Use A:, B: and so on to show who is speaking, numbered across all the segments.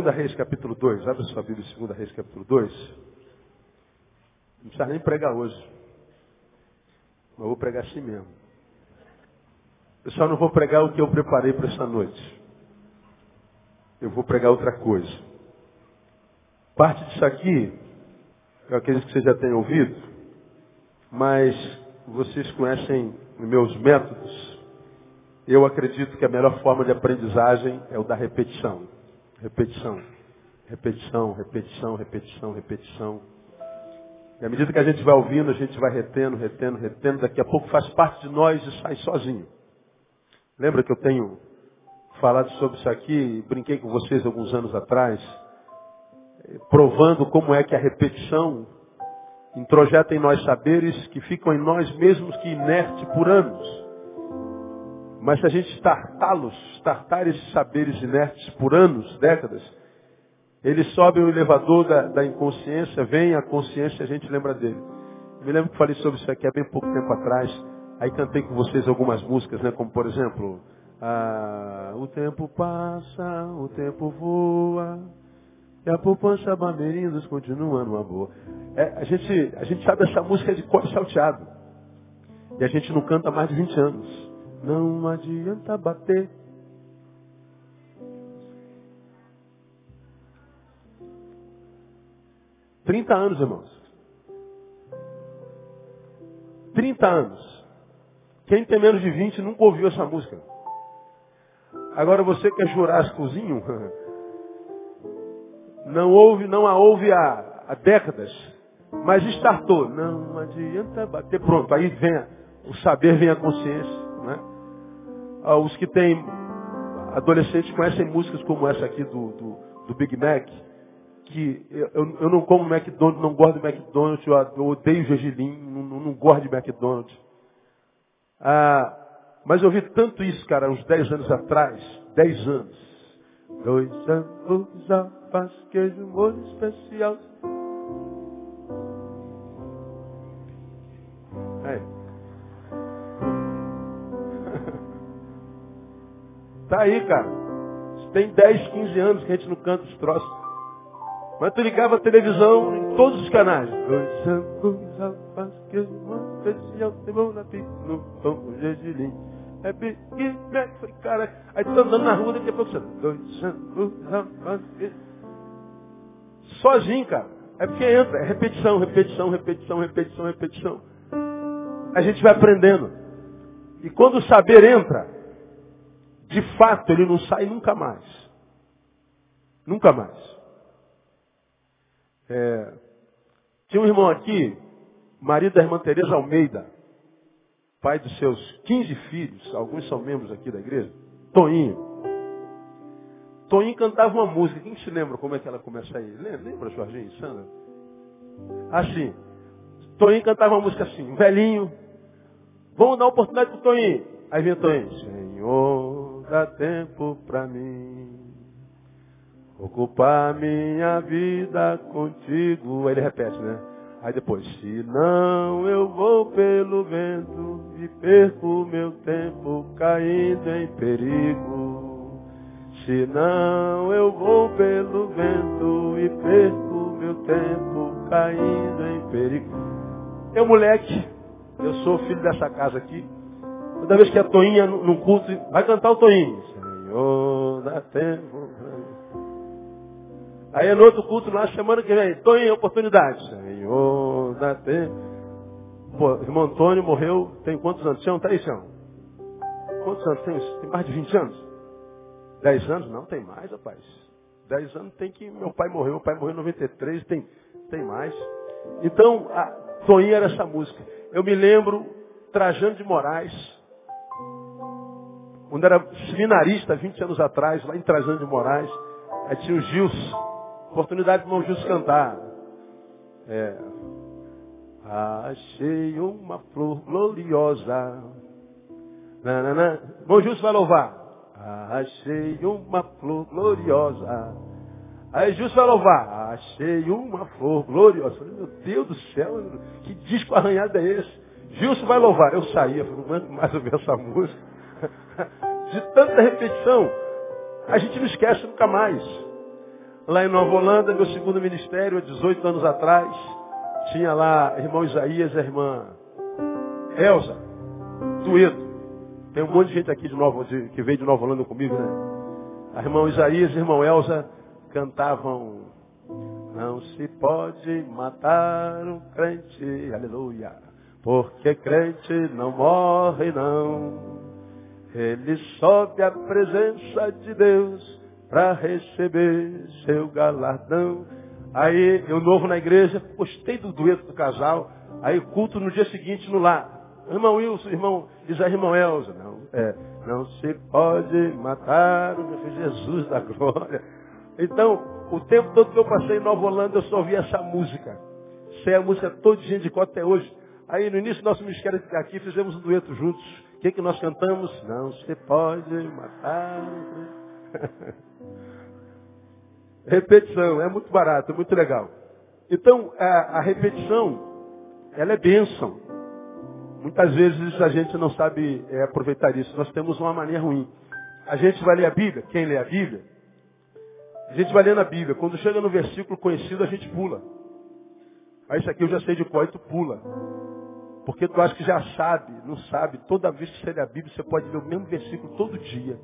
A: Segunda Reis, capítulo 2. Abre sua Bíblia, Segunda Reis, capítulo 2. Não precisa nem pregar hoje. Mas vou pregar assim mesmo. Eu só não vou pregar o que eu preparei para essa noite. Eu vou pregar outra coisa. Parte disso aqui, eu acredito que você já tenha ouvido, mas vocês conhecem meus métodos. Eu acredito que a melhor forma de aprendizagem é o da repetição. Repetição. Repetição, repetição, repetição, repetição. E à medida que a gente vai ouvindo, a gente vai retendo, retendo, retendo, daqui a pouco faz parte de nós e sai sozinho. Lembra que eu tenho falado sobre isso aqui, brinquei com vocês alguns anos atrás, provando como é que a repetição introjeta em nós saberes que ficam em nós mesmos que inerte por anos. Mas se a gente startá-los, startar esses saberes inertes por anos, décadas, eles sobem o elevador da, da inconsciência, vem a consciência e a gente lembra dele. Me lembro que falei sobre isso aqui há bem pouco tempo atrás. Aí cantei com vocês algumas músicas, né? Como por exemplo, ah, o tempo passa, o tempo voa, e a poupança Bamerindos continua numa boa. É, a, gente, a gente sabe essa música de cor salteado. E a gente não canta há mais de 20 anos. Não adianta bater. Trinta anos, irmãos. Trinta anos. Quem tem menos de 20 nunca ouviu essa música. Agora você que é jurássicozinho, não ouve, não a ouve há, há décadas, mas startou. Não adianta bater. Pronto, aí vem o saber, vem a consciência. Ah, os que têm adolescentes conhecem músicas como essa aqui do, do, do Big Mac, que eu, eu, não como McDonald's, não gosto de McDonald's, eu, eu odeio gergelim, não, não, gosto de McDonald's. Ah, mas eu vi tanto isso, cara, uns 10 anos atrás, 10 anos. Dois anos a faz queijo, molho especial. Tá aí, cara. Tem 10, 15 anos que a gente não canta os troços. Mas tu ligava a televisão em todos os canais. Dois rapaz, que na no. É Mac. Falei, cara, aí tu tá andando na rua, daqui a pouco você... Dois que... Sozinho, cara. É porque entra, é repetição, repetição, repetição, repetição, repetição. A gente vai aprendendo. E quando o saber entra, de fato, ele não sai nunca mais. Nunca mais. É, tinha um irmão aqui, marido da irmã Teresa Almeida, pai dos seus 15 filhos, alguns são membros aqui da igreja, Toinho. Toinho cantava uma música, quem se lembra como é que ela começa aí? Lembra, lembra Jorginho, Sandra? Assim, Toinho cantava uma música assim, velhinho, vamos dar oportunidade pro Toinho. Aí vem Toinho, Senhor, dá tempo para mim. Ocupar minha vida contigo. Aí ele repete, né? Aí depois, se não eu vou pelo vento e perco meu tempo caindo em perigo. Se não eu vou pelo vento e perco meu tempo caindo em perigo. Eu moleque, eu sou filho dessa casa aqui, Toda vez que a Toinha no culto, vai cantar o Toinho. Senhor, dá tempo. Aí é no outro culto lá, semana que vem, Toinho, oportunidade. Senhor, dá tempo. Pô, irmão Antônio morreu, tem quantos anos? Tião, tá aí, Tião? Quantos anos tem? Tem mais de 20 anos? 10 anos? Não, tem mais, rapaz. 10 anos tem que. Meu pai morreu, meu pai morreu em 93, tem, tem mais. Então, a Toinha era essa música. Eu me lembro, Trajano de Moraes, quando era seminarista, 20 anos atrás, lá em Trajano de Moraes, aí tinha o Gilson. Oportunidade do irmão Gilson cantar. É. Achei uma flor gloriosa. Nanana. Irmão Gilson vai louvar. Achei uma flor gloriosa. Aí Gilson vai louvar. Achei uma flor gloriosa. Falei, meu Deus do céu, que disco arranhado é esse? Gilson vai louvar. Eu saía, falei, não mais ouvir essa música. De tanta repetição, a gente não esquece nunca mais. Lá em Nova Holanda, meu segundo ministério, há 18 anos atrás, tinha lá irmão Isaías e a irmã Elza, Dueto. Tem um monte de gente aqui de Nova, de, que veio de Nova Holanda comigo, né? A irmão Isaías e irmão Elza cantavam Não se pode matar um crente, aleluia, porque crente não morre não. Ele sobe à presença de Deus para receber seu galardão. Aí, eu novo na igreja, gostei do dueto do casal. Aí, culto no dia seguinte no lar. Irmão Wilson, irmão Isaías, irmão Elza. Não, é, não se pode matar o meu Jesus da glória. Então, o tempo todo que eu passei em Nova Holanda, eu só ouvi essa música. Sei a música toda de cor até hoje. Aí, no início do nosso ministério aqui, fizemos um dueto juntos. O que, que nós cantamos? Não se pode matar. repetição, é muito barato, é muito legal. Então, a, a repetição, ela é bênção. Muitas vezes a gente não sabe é, aproveitar isso. Nós temos uma mania ruim. A gente vai ler a Bíblia, quem lê a Bíblia, a gente vai ler na Bíblia. Quando chega no versículo conhecido, a gente pula. Aí isso aqui eu já sei de qual e tu pula. Porque tu acha que já sabe, não sabe. Toda vez que você lê a Bíblia, você pode ler o mesmo versículo todo dia.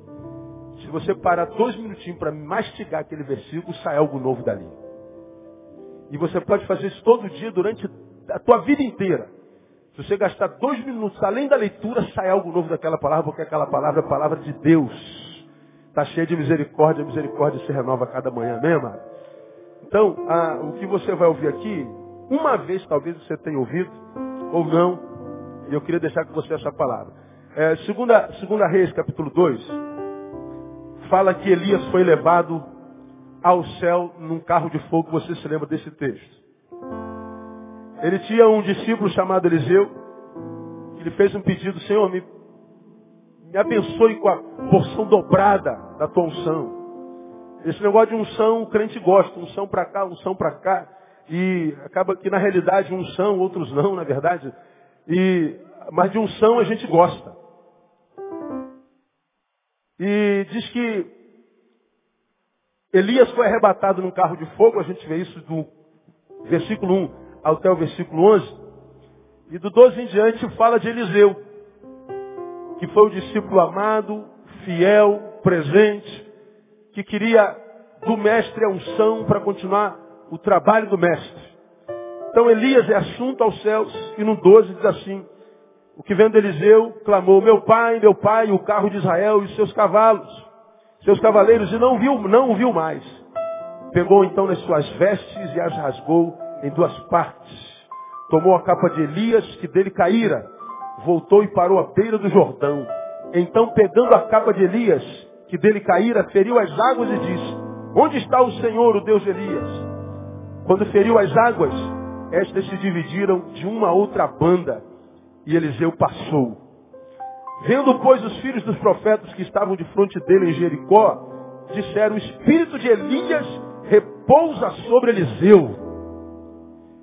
A: Se você parar dois minutinhos para mastigar aquele versículo, sai algo novo dali. E você pode fazer isso todo dia durante a tua vida inteira. Se você gastar dois minutos, além da leitura, sai algo novo daquela palavra, porque aquela palavra é a palavra de Deus. Está cheia de misericórdia, a misericórdia se renova a cada manhã, mesmo. Então, a, o que você vai ouvir aqui, uma vez talvez você tenha ouvido, ou não, e eu queria deixar com você essa palavra. É, segunda, segunda Reis, capítulo 2, fala que Elias foi levado ao céu num carro de fogo. Você se lembra desse texto? Ele tinha um discípulo chamado Eliseu. Ele fez um pedido, Senhor, me, me abençoe com a porção dobrada da tua unção. Esse negócio de unção, o crente gosta. Unção para cá, unção para cá. E acaba que na realidade uns são, outros não, na verdade. E, mas de unção a gente gosta. E diz que Elias foi arrebatado num carro de fogo, a gente vê isso do versículo 1 até o versículo 11. E do 12 em diante fala de Eliseu, que foi o discípulo amado, fiel, presente, que queria do mestre a unção para continuar o trabalho do mestre. Então Elias é assunto aos céus e no 12 diz assim, o que vendo Eliseu clamou, meu pai, meu pai, o carro de Israel e seus cavalos, seus cavaleiros, e não viu, não o viu mais. Pegou então nas suas vestes e as rasgou em duas partes. Tomou a capa de Elias, que dele caíra, voltou e parou à beira do Jordão. Então, pegando a capa de Elias, que dele caíra, feriu as águas e disse, onde está o Senhor, o Deus de Elias? Quando feriu as águas, estas se dividiram de uma outra banda e Eliseu passou. Vendo, pois, os filhos dos profetas que estavam de frente dele em Jericó, disseram, o espírito de Elias repousa sobre Eliseu.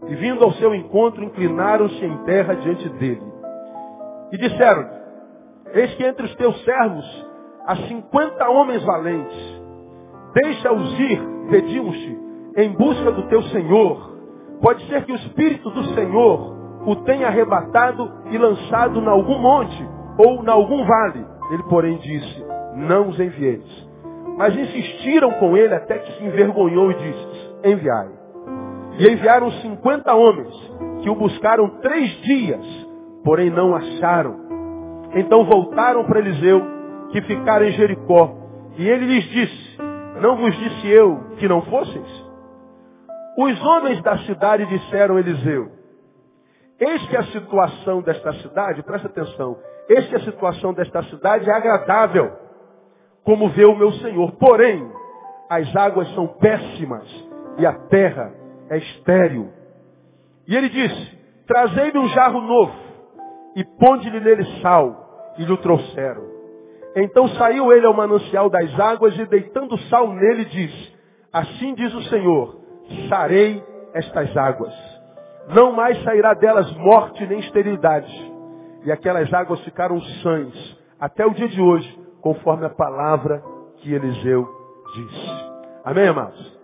A: E vindo ao seu encontro, inclinaram-se em terra diante dele. E disseram, eis que entre os teus servos há cinquenta homens valentes. Deixa-os ir, pedimos-te, em busca do teu Senhor. Pode ser que o Espírito do Senhor o tenha arrebatado e lançado em algum monte ou em algum vale. Ele, porém, disse, não os envieis. Mas insistiram com ele até que se envergonhou e disse, enviai. E enviaram cinquenta homens, que o buscaram três dias, porém não acharam. Então voltaram para Eliseu, que ficaram em Jericó. E ele lhes disse, não vos disse eu que não fosseis? Os homens da cidade disseram a Eliseu, Eis que a situação desta cidade, presta atenção, eis que a situação desta cidade é agradável, como vê o meu Senhor. Porém, as águas são péssimas e a terra é estéril. E ele disse, trazei-me um jarro novo e ponde-lhe nele sal. E lhe o trouxeram. Então saiu ele ao manancial das águas e deitando sal nele disse, assim diz o Senhor, sarei estas águas não mais sairá delas morte nem esterilidade. E aquelas águas ficaram sãs até o dia de hoje, conforme a palavra que Eliseu disse. Amém, amados?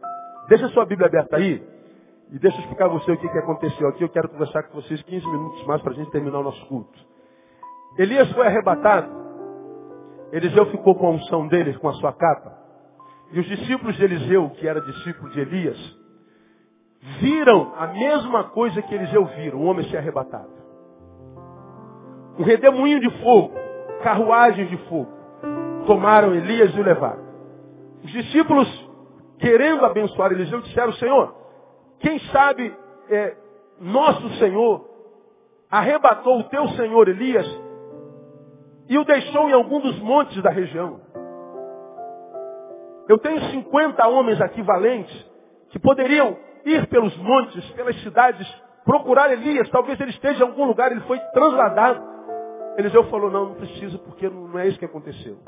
A: Deixa sua Bíblia aberta aí. E deixa eu explicar a você o que, que aconteceu aqui. Eu quero conversar com vocês 15 minutos mais para a gente terminar o nosso culto. Elias foi arrebatado. Eliseu ficou com a unção dele, com a sua capa. E os discípulos de Eliseu, que era discípulo de Elias, viram a mesma coisa que Eliseu viram, o homem ser arrebatado. Um redemoinho de fogo, carruagens de fogo, tomaram Elias e o levaram. Os discípulos, querendo abençoar Eliseu, disseram, Senhor, quem sabe é, nosso Senhor arrebatou o teu Senhor Elias e o deixou em algum dos montes da região. Eu tenho 50 homens aqui valentes que poderiam ir pelos montes, pelas cidades, procurar Elias. Talvez ele esteja em algum lugar, ele foi transladado. Eliseu falou, não, não precisa, porque não é isso que aconteceu.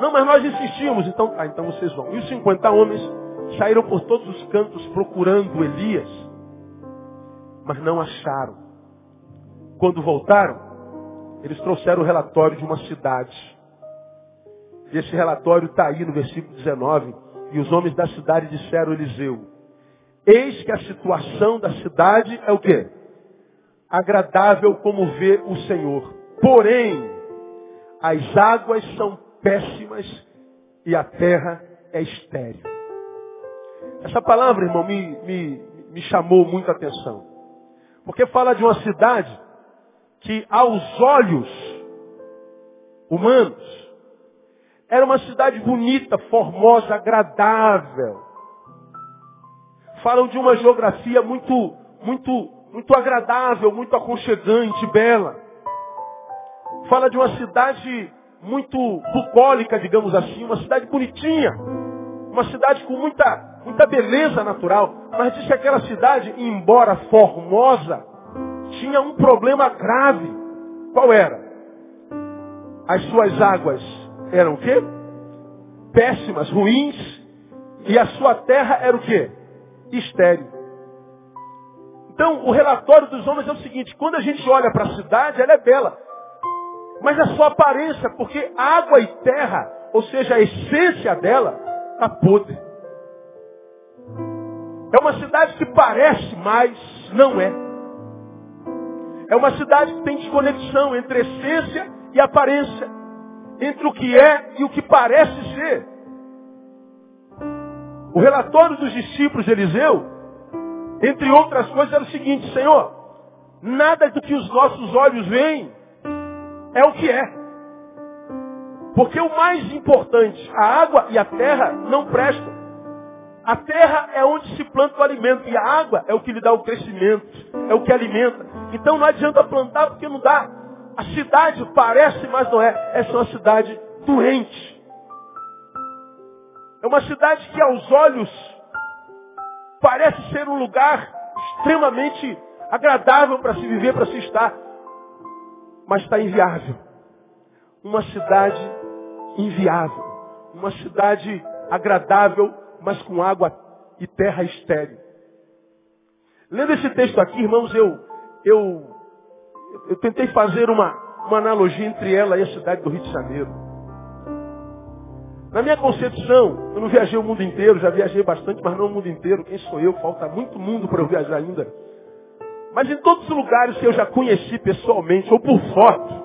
A: Não, mas nós insistimos, então, ah, então vocês vão. E os 50 homens saíram por todos os cantos procurando Elias, mas não acharam. Quando voltaram, eles trouxeram o relatório de uma cidade. E esse relatório está aí no versículo 19. E os homens da cidade disseram a Eliseu, eis que a situação da cidade é o quê? Agradável como vê o Senhor. Porém, as águas são péssimas e a terra é estéril. Essa palavra, irmão, me, me, me chamou muita atenção. Porque fala de uma cidade que aos olhos humanos era uma cidade bonita, formosa, agradável. Falam de uma geografia muito, muito, muito agradável, muito aconchegante, bela. Fala de uma cidade muito bucólica, digamos assim, uma cidade bonitinha, uma cidade com muita, muita beleza natural. Mas diz que aquela cidade, embora formosa, tinha um problema grave. Qual era? As suas águas eram o quê? Péssimas, ruins, e a sua terra era o quê? Estéreo. Então, o relatório dos homens é o seguinte, quando a gente olha para a cidade, ela é bela mas a sua aparência, porque água e terra, ou seja, a essência dela, está podre. É uma cidade que parece, mas não é. É uma cidade que tem desconexão entre essência e aparência. Entre o que é e o que parece ser. O relatório dos discípulos de Eliseu, entre outras coisas, era o seguinte, Senhor, nada do que os nossos olhos veem é o que é. Porque o mais importante, a água e a terra não prestam. A terra é onde se planta o alimento e a água é o que lhe dá o crescimento, é o que alimenta. Então não adianta plantar porque não dá. A cidade parece, mas não é. Essa é uma cidade doente. É uma cidade que aos olhos parece ser um lugar extremamente agradável para se viver, para se estar mas está inviável. Uma cidade inviável. Uma cidade agradável, mas com água e terra estéril. Lendo esse texto aqui, irmãos, eu, eu, eu tentei fazer uma, uma analogia entre ela e a cidade do Rio de Janeiro. Na minha concepção, eu não viajei o mundo inteiro, já viajei bastante, mas não o mundo inteiro. Quem sou eu? Falta muito mundo para eu viajar ainda. Mas em todos os lugares que eu já conheci pessoalmente ou por foto,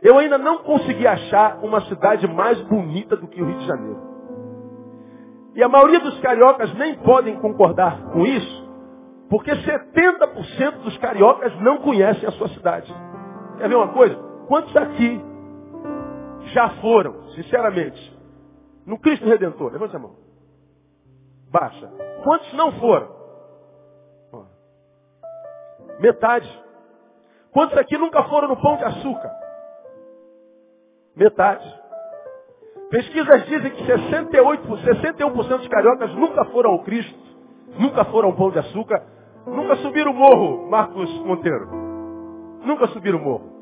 A: eu ainda não consegui achar uma cidade mais bonita do que o Rio de Janeiro. E a maioria dos cariocas nem podem concordar com isso, porque 70% dos cariocas não conhecem a sua cidade. Quer ver uma coisa? Quantos aqui já foram, sinceramente, no Cristo Redentor? Levante a mão. Baixa. Quantos não foram? Metade. Quantos aqui nunca foram no pão de açúcar? Metade. Pesquisas dizem que 68, 61% dos cariocas nunca foram ao Cristo, nunca foram ao pão de açúcar, nunca subiram o morro, Marcos Monteiro. Nunca subiram o morro.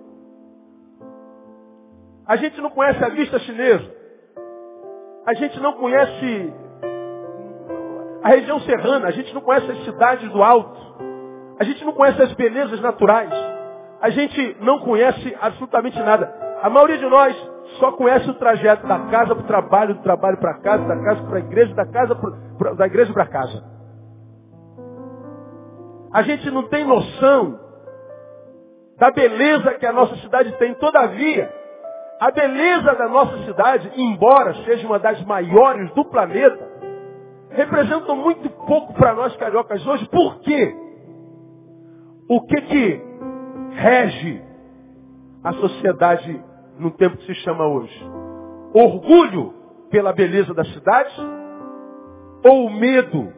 A: A gente não conhece a vista chinesa. A gente não conhece a região serrana. A gente não conhece as cidades do alto. A gente não conhece as belezas naturais. A gente não conhece absolutamente nada. A maioria de nós só conhece o trajeto da casa para o trabalho, do trabalho para casa, da casa para a igreja, da casa pra, da igreja para casa. A gente não tem noção da beleza que a nossa cidade tem. Todavia, a beleza da nossa cidade, embora seja uma das maiores do planeta, representa muito pouco para nós cariocas hoje. Por quê? O que que rege a sociedade no tempo que se chama hoje? Orgulho pela beleza da cidade ou medo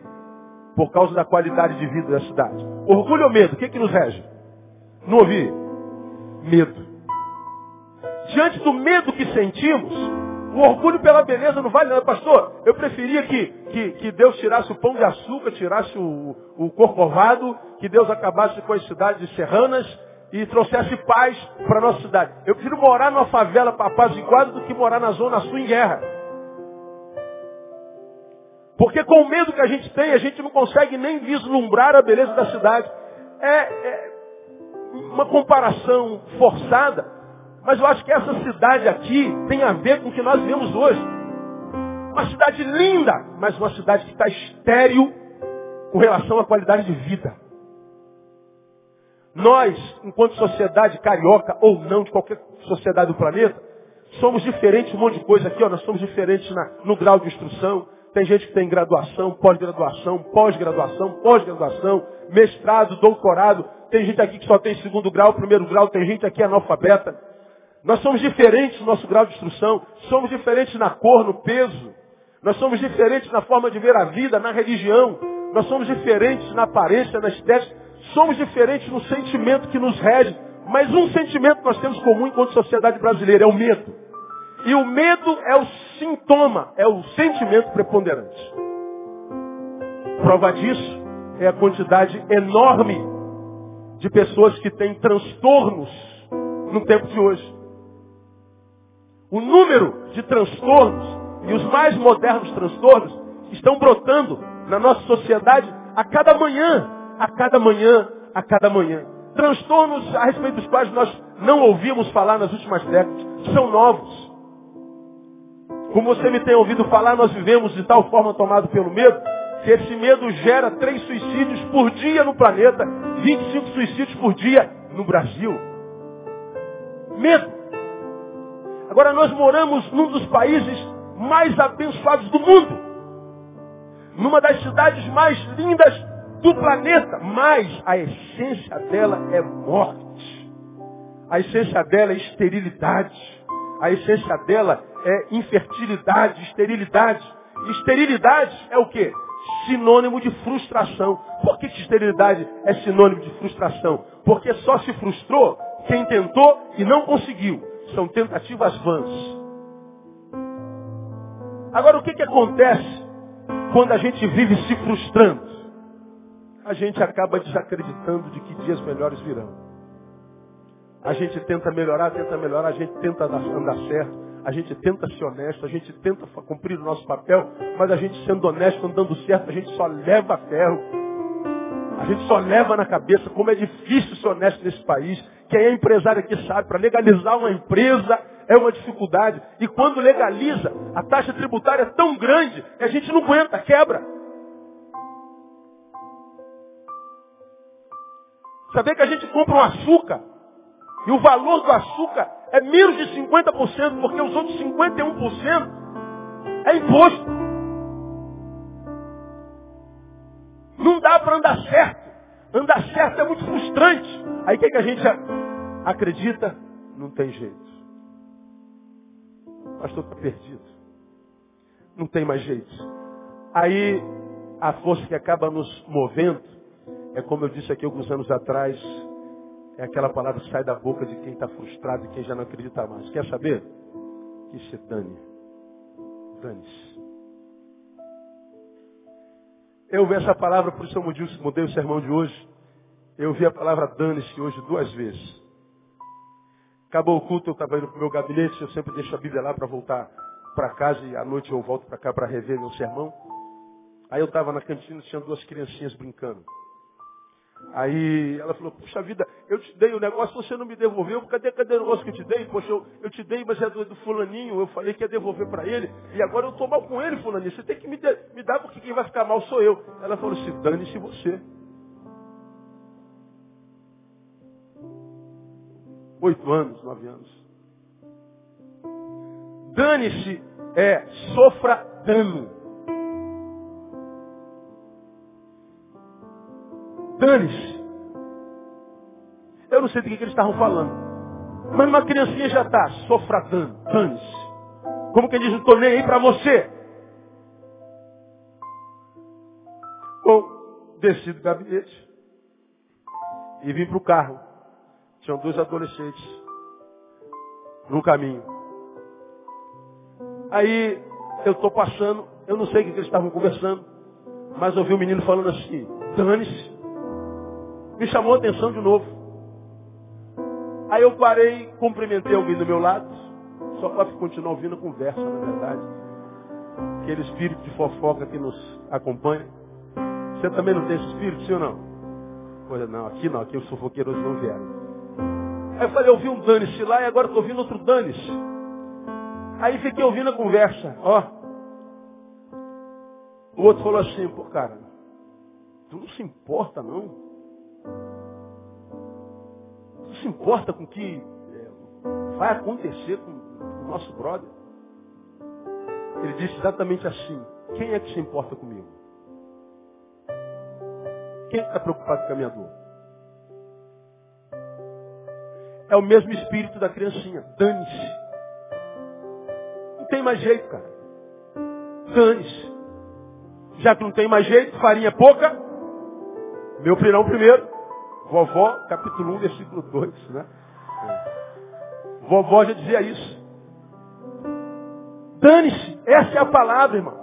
A: por causa da qualidade de vida da cidade? Orgulho ou medo? O que, que nos rege? Não ouvi? Medo. Diante do medo que sentimos, o orgulho pela beleza não vale nada. Pastor, eu preferia que, que, que Deus tirasse o pão de açúcar, tirasse o, o corcovado, que Deus acabasse com as cidades serranas e trouxesse paz para nossa cidade. Eu prefiro morar numa favela para apaziguado do que morar na zona sul em guerra. Porque com o medo que a gente tem, a gente não consegue nem vislumbrar a beleza da cidade. É, é uma comparação forçada, mas eu acho que essa cidade aqui tem a ver com o que nós vemos hoje. Uma cidade linda, mas uma cidade que está estéril com relação à qualidade de vida. Nós, enquanto sociedade carioca ou não, de qualquer sociedade do planeta, somos diferentes um monte de coisa aqui, ó, nós somos diferentes na, no grau de instrução. Tem gente que tem graduação, pós-graduação, pós-graduação, pós-graduação, mestrado, doutorado. Tem gente aqui que só tem segundo grau, primeiro grau, tem gente aqui analfabeta. Nós somos diferentes no nosso grau de instrução, somos diferentes na cor, no peso. Nós somos diferentes na forma de ver a vida, na religião. Nós somos diferentes na aparência, na estética. Somos diferentes no sentimento que nos rege. Mas um sentimento nós temos comum enquanto sociedade brasileira é o medo. E o medo é o sintoma, é o sentimento preponderante. Prova disso é a quantidade enorme de pessoas que têm transtornos no tempo de hoje. O número de transtornos e os mais modernos transtornos estão brotando na nossa sociedade a cada manhã, a cada manhã, a cada manhã. Transtornos a respeito dos quais nós não ouvimos falar nas últimas décadas, são novos. Como você me tem ouvido falar, nós vivemos de tal forma tomado pelo medo, que esse medo gera três suicídios por dia no planeta, 25 suicídios por dia no Brasil. Medo. Agora nós moramos num dos países mais abençoados do mundo. Numa das cidades mais lindas do planeta. Mas a essência dela é morte. A essência dela é esterilidade. A essência dela é infertilidade, esterilidade. Esterilidade é o quê? Sinônimo de frustração. Por que, que esterilidade é sinônimo de frustração? Porque só se frustrou quem tentou e não conseguiu. São tentativas vãs. Agora o que, que acontece quando a gente vive se frustrando? A gente acaba desacreditando de que dias melhores virão. A gente tenta melhorar, tenta melhorar, a gente tenta andar certo, a gente tenta ser honesto, a gente tenta cumprir o nosso papel, mas a gente sendo honesto, andando certo, a gente só leva ferro. A gente só leva na cabeça como é difícil ser honesto nesse país. Quem é empresário aqui sabe, para legalizar uma empresa é uma dificuldade. E quando legaliza, a taxa tributária é tão grande que a gente não aguenta, quebra. Saber que a gente compra um açúcar e o valor do açúcar é menos de 50%, porque os outros 51% é imposto. Não dá para andar certo. Andar certo é muito frustrante. Aí o que, que a gente acredita? Não tem jeito. Pastor está perdido. Não tem mais jeito. Aí a força que acaba nos movendo é como eu disse aqui alguns anos atrás, é aquela palavra que sai da boca de quem está frustrado e quem já não acredita mais. Quer saber? Que se dane. Dane-se. Eu vi essa palavra, por isso eu mudei o sermão de hoje. Eu vi a palavra dane-se hoje duas vezes. Acabou o culto, eu estava indo para o meu gabinete, eu sempre deixo a Bíblia lá para voltar para casa e à noite eu volto para cá para rever meu sermão. Aí eu estava na cantina, tinha duas criancinhas brincando. Aí ela falou, puxa vida, eu te dei o negócio, você não me devolveu, cadê, cadê o negócio que eu te dei? Poxa, eu, eu te dei, mas é do, do fulaninho, eu falei que ia devolver para ele, e agora eu estou mal com ele, fulaninho, você tem que me, de, me dar porque quem vai ficar mal sou eu. Ela falou assim, dane-se você. Oito anos, nove anos. Dane-se é sofra dano. Dane-se. Eu não sei do que, que eles estavam falando. Mas uma criancinha já está sofradando. Dane-se. Como que diz, não estou nem aí para você. Bom, desci do gabinete e vim para o carro. Tinham dois adolescentes no caminho. Aí eu estou passando, eu não sei o que, que eles estavam conversando, mas ouvi um menino falando assim, dane-se me chamou a atenção de novo. Aí eu parei, cumprimentei alguém do meu lado, só para continuar ouvindo a conversa, na verdade. Aquele espírito de fofoca que nos acompanha. Você também não tem esse espírito, sim ou não? Pois não, aqui não, aqui os fofoqueiros não vieram. Aí eu falei, eu ouvi um dane-se lá e agora estou ouvindo outro dane-se. Aí fiquei ouvindo a conversa, ó. O outro falou assim, pô cara, tu não se importa não? Se importa com o que é, vai acontecer com o nosso brother. Ele disse exatamente assim. Quem é que se importa comigo? Quem está preocupado com a minha dor? É o mesmo espírito da criancinha. Dane-se. Não tem mais jeito, cara. Dane-se. Já que não tem mais jeito, farinha pouca, meu pirão primeiro. Vovó, capítulo 1, versículo 2, né? Vovó já dizia isso. Dane-se, essa é a palavra, irmão.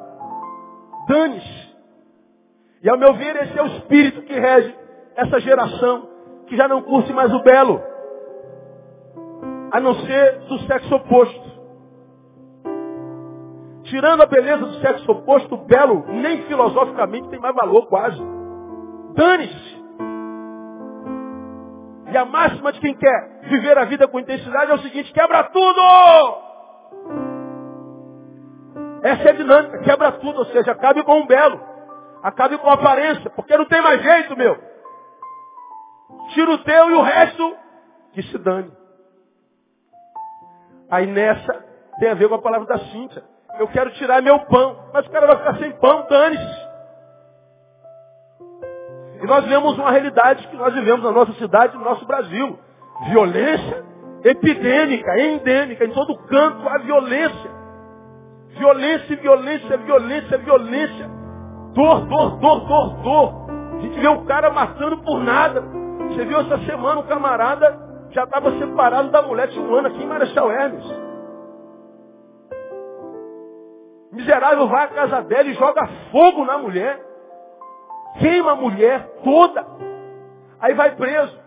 A: Dane-se. E ao meu ver, esse é o espírito que rege essa geração que já não curte mais o belo, a não ser do sexo oposto. Tirando a beleza do sexo oposto, o belo, nem filosoficamente, tem mais valor quase. Dane-se. E a máxima de quem quer viver a vida com intensidade é o seguinte, quebra tudo! Essa é a dinâmica, quebra tudo, ou seja, acabe com um belo, acabe com aparência, porque não tem mais jeito, meu. Tira o teu e o resto que se dane. Aí nessa tem a ver com a palavra da Cíntia. Eu quero tirar meu pão, mas o cara vai ficar sem pão, dane-se. E nós vemos uma realidade que nós vivemos na nossa cidade, no nosso Brasil. Violência epidêmica, endêmica, em todo canto há violência. Violência, violência, violência, violência. Dor, dor, dor, dor, dor. A gente vê um cara matando por nada. Você viu essa semana um camarada já estava separado da mulher de um ano aqui em Marechal Hermes. Miserável vai à casa dela e joga fogo na mulher queima a mulher toda. Aí vai preso.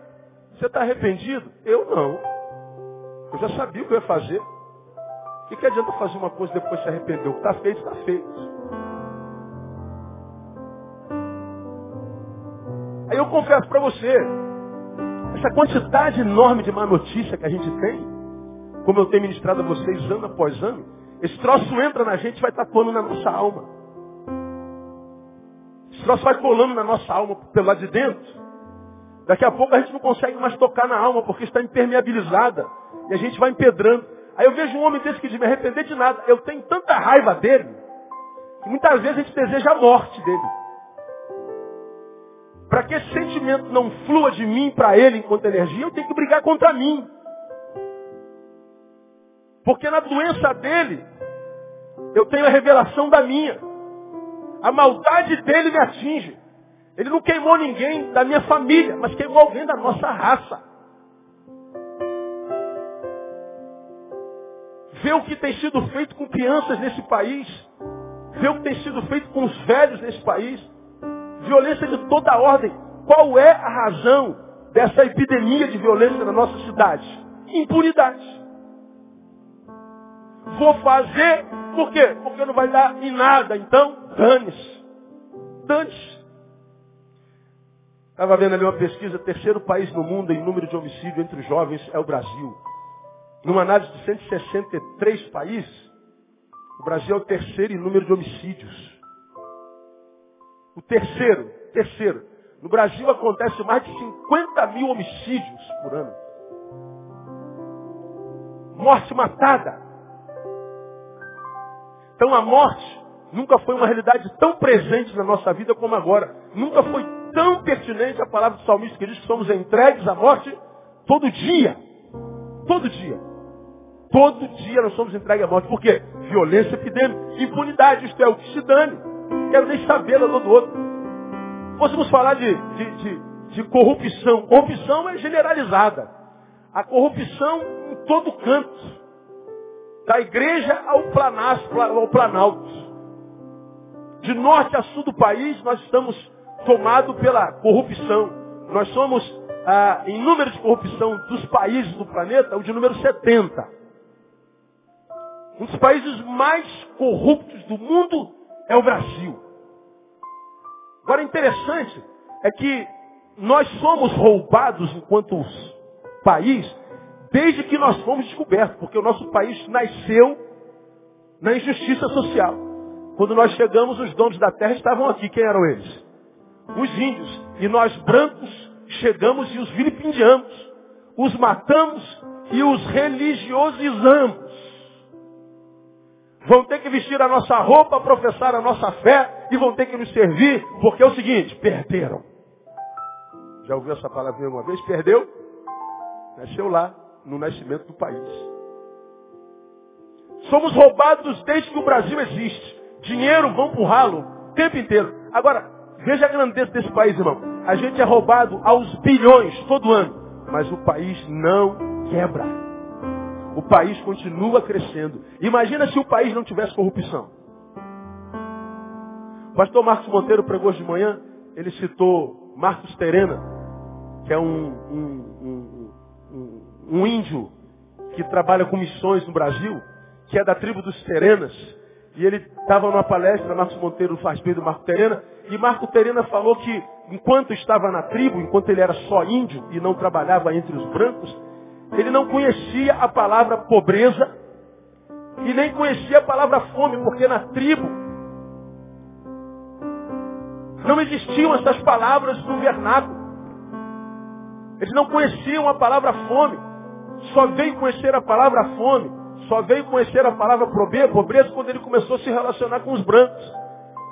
A: Você está arrependido? Eu não. Eu já sabia o que eu ia fazer. O que, que adianta fazer uma coisa e depois se arrepender? O que está feito, está feito. Aí eu confesso para você, essa quantidade enorme de má notícia que a gente tem, como eu tenho ministrado a vocês ano após ano, esse troço entra na gente e vai tatuando na nossa alma. Troço vai colando na nossa alma pelo lado de dentro. Daqui a pouco a gente não consegue mais tocar na alma porque está impermeabilizada. E a gente vai empedrando. Aí eu vejo um homem desse que diz, me arrepender de nada. Eu tenho tanta raiva dele, que muitas vezes a gente deseja a morte dele. Para que esse sentimento não flua de mim para ele enquanto energia, eu tenho que brigar contra mim. Porque na doença dele, eu tenho a revelação da minha. A maldade dele me atinge. Ele não queimou ninguém da minha família, mas queimou alguém da nossa raça. Vê o que tem sido feito com crianças nesse país. Vê o que tem sido feito com os velhos nesse país. Violência de toda ordem. Qual é a razão dessa epidemia de violência na nossa cidade? Impunidade. Vou fazer, por quê? Porque não vai dar em nada. Então, Dane-se. Dane-se. Estava vendo ali uma pesquisa, terceiro país no mundo em número de homicídio entre jovens é o Brasil. Numa análise de 163 países, o Brasil é o terceiro em número de homicídios. O terceiro, terceiro. No Brasil acontece mais de 50 mil homicídios por ano. Morte matada. Então a morte nunca foi uma realidade tão presente na nossa vida como agora. Nunca foi tão pertinente a palavra do salmista que diz que somos entregues à morte todo dia. Todo dia. Todo dia nós somos entregues à morte. Por quê? Violência epidêmica, impunidade, isto é, o que se dane. Quero nem saber da dor do outro. Fôssemos falar de, de, de, de corrupção. Corrupção é generalizada. A corrupção em todo canto. Da igreja ao, ao planalto. De norte a sul do país, nós estamos tomados pela corrupção. Nós somos, ah, em número de corrupção dos países do planeta, o de número 70. Um dos países mais corruptos do mundo é o Brasil. Agora, interessante é que nós somos roubados enquanto país desde que nós fomos descobertos, porque o nosso país nasceu na injustiça social. Quando nós chegamos, os donos da terra estavam aqui. Quem eram eles? Os índios. E nós, brancos, chegamos e os vilipendiamos. Os matamos e os religiosizamos. Vão ter que vestir a nossa roupa, professar a nossa fé e vão ter que nos servir, porque é o seguinte, perderam. Já ouviu essa palavra uma vez? Perdeu? Nasceu lá, no nascimento do país. Somos roubados desde que o Brasil existe. Dinheiro vão para o ralo o tempo inteiro. Agora, veja a grandeza desse país, irmão. A gente é roubado aos bilhões todo ano, mas o país não quebra o país continua crescendo. Imagina se o país não tivesse corrupção. O pastor Marcos Monteiro pregou hoje de manhã, ele citou Marcos Terena, que é um, um, um, índio que trabalha com missões no Brasil, que é da tribo dos Terenas. E ele estava numa palestra, Marcos Monteiro faz parte do Marco Terena, e Marco Terena falou que enquanto estava na tribo, enquanto ele era só índio e não trabalhava entre os brancos, ele não conhecia a palavra pobreza e nem conhecia a palavra fome, porque na tribo não existiam essas palavras no vernáculo. Eles não conheciam a palavra fome. Só veio conhecer a palavra fome, só veio conhecer a palavra pobreza quando ele começou a se relacionar com os brancos.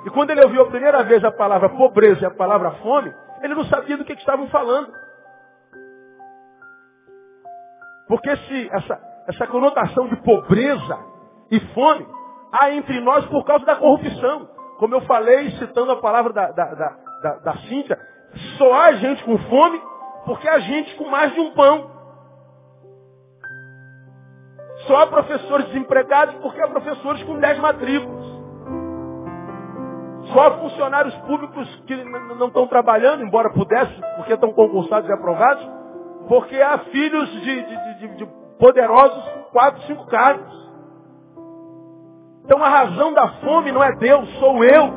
A: E quando ele ouviu a primeira vez a palavra pobreza e a palavra fome, ele não sabia do que, que estavam falando. Porque se essa, essa conotação de pobreza e fome há entre nós por causa da corrupção. Como eu falei, citando a palavra da, da, da, da, da Cíntia, só há gente com fome porque há gente com mais de um pão. Só há professores desempregados porque há professores com dez matrículas. Só há funcionários públicos que não estão trabalhando, embora pudessem, porque estão concursados e aprovados, porque há filhos de, de, de, de poderosos com quatro, cinco cargos. Então a razão da fome não é Deus, sou eu.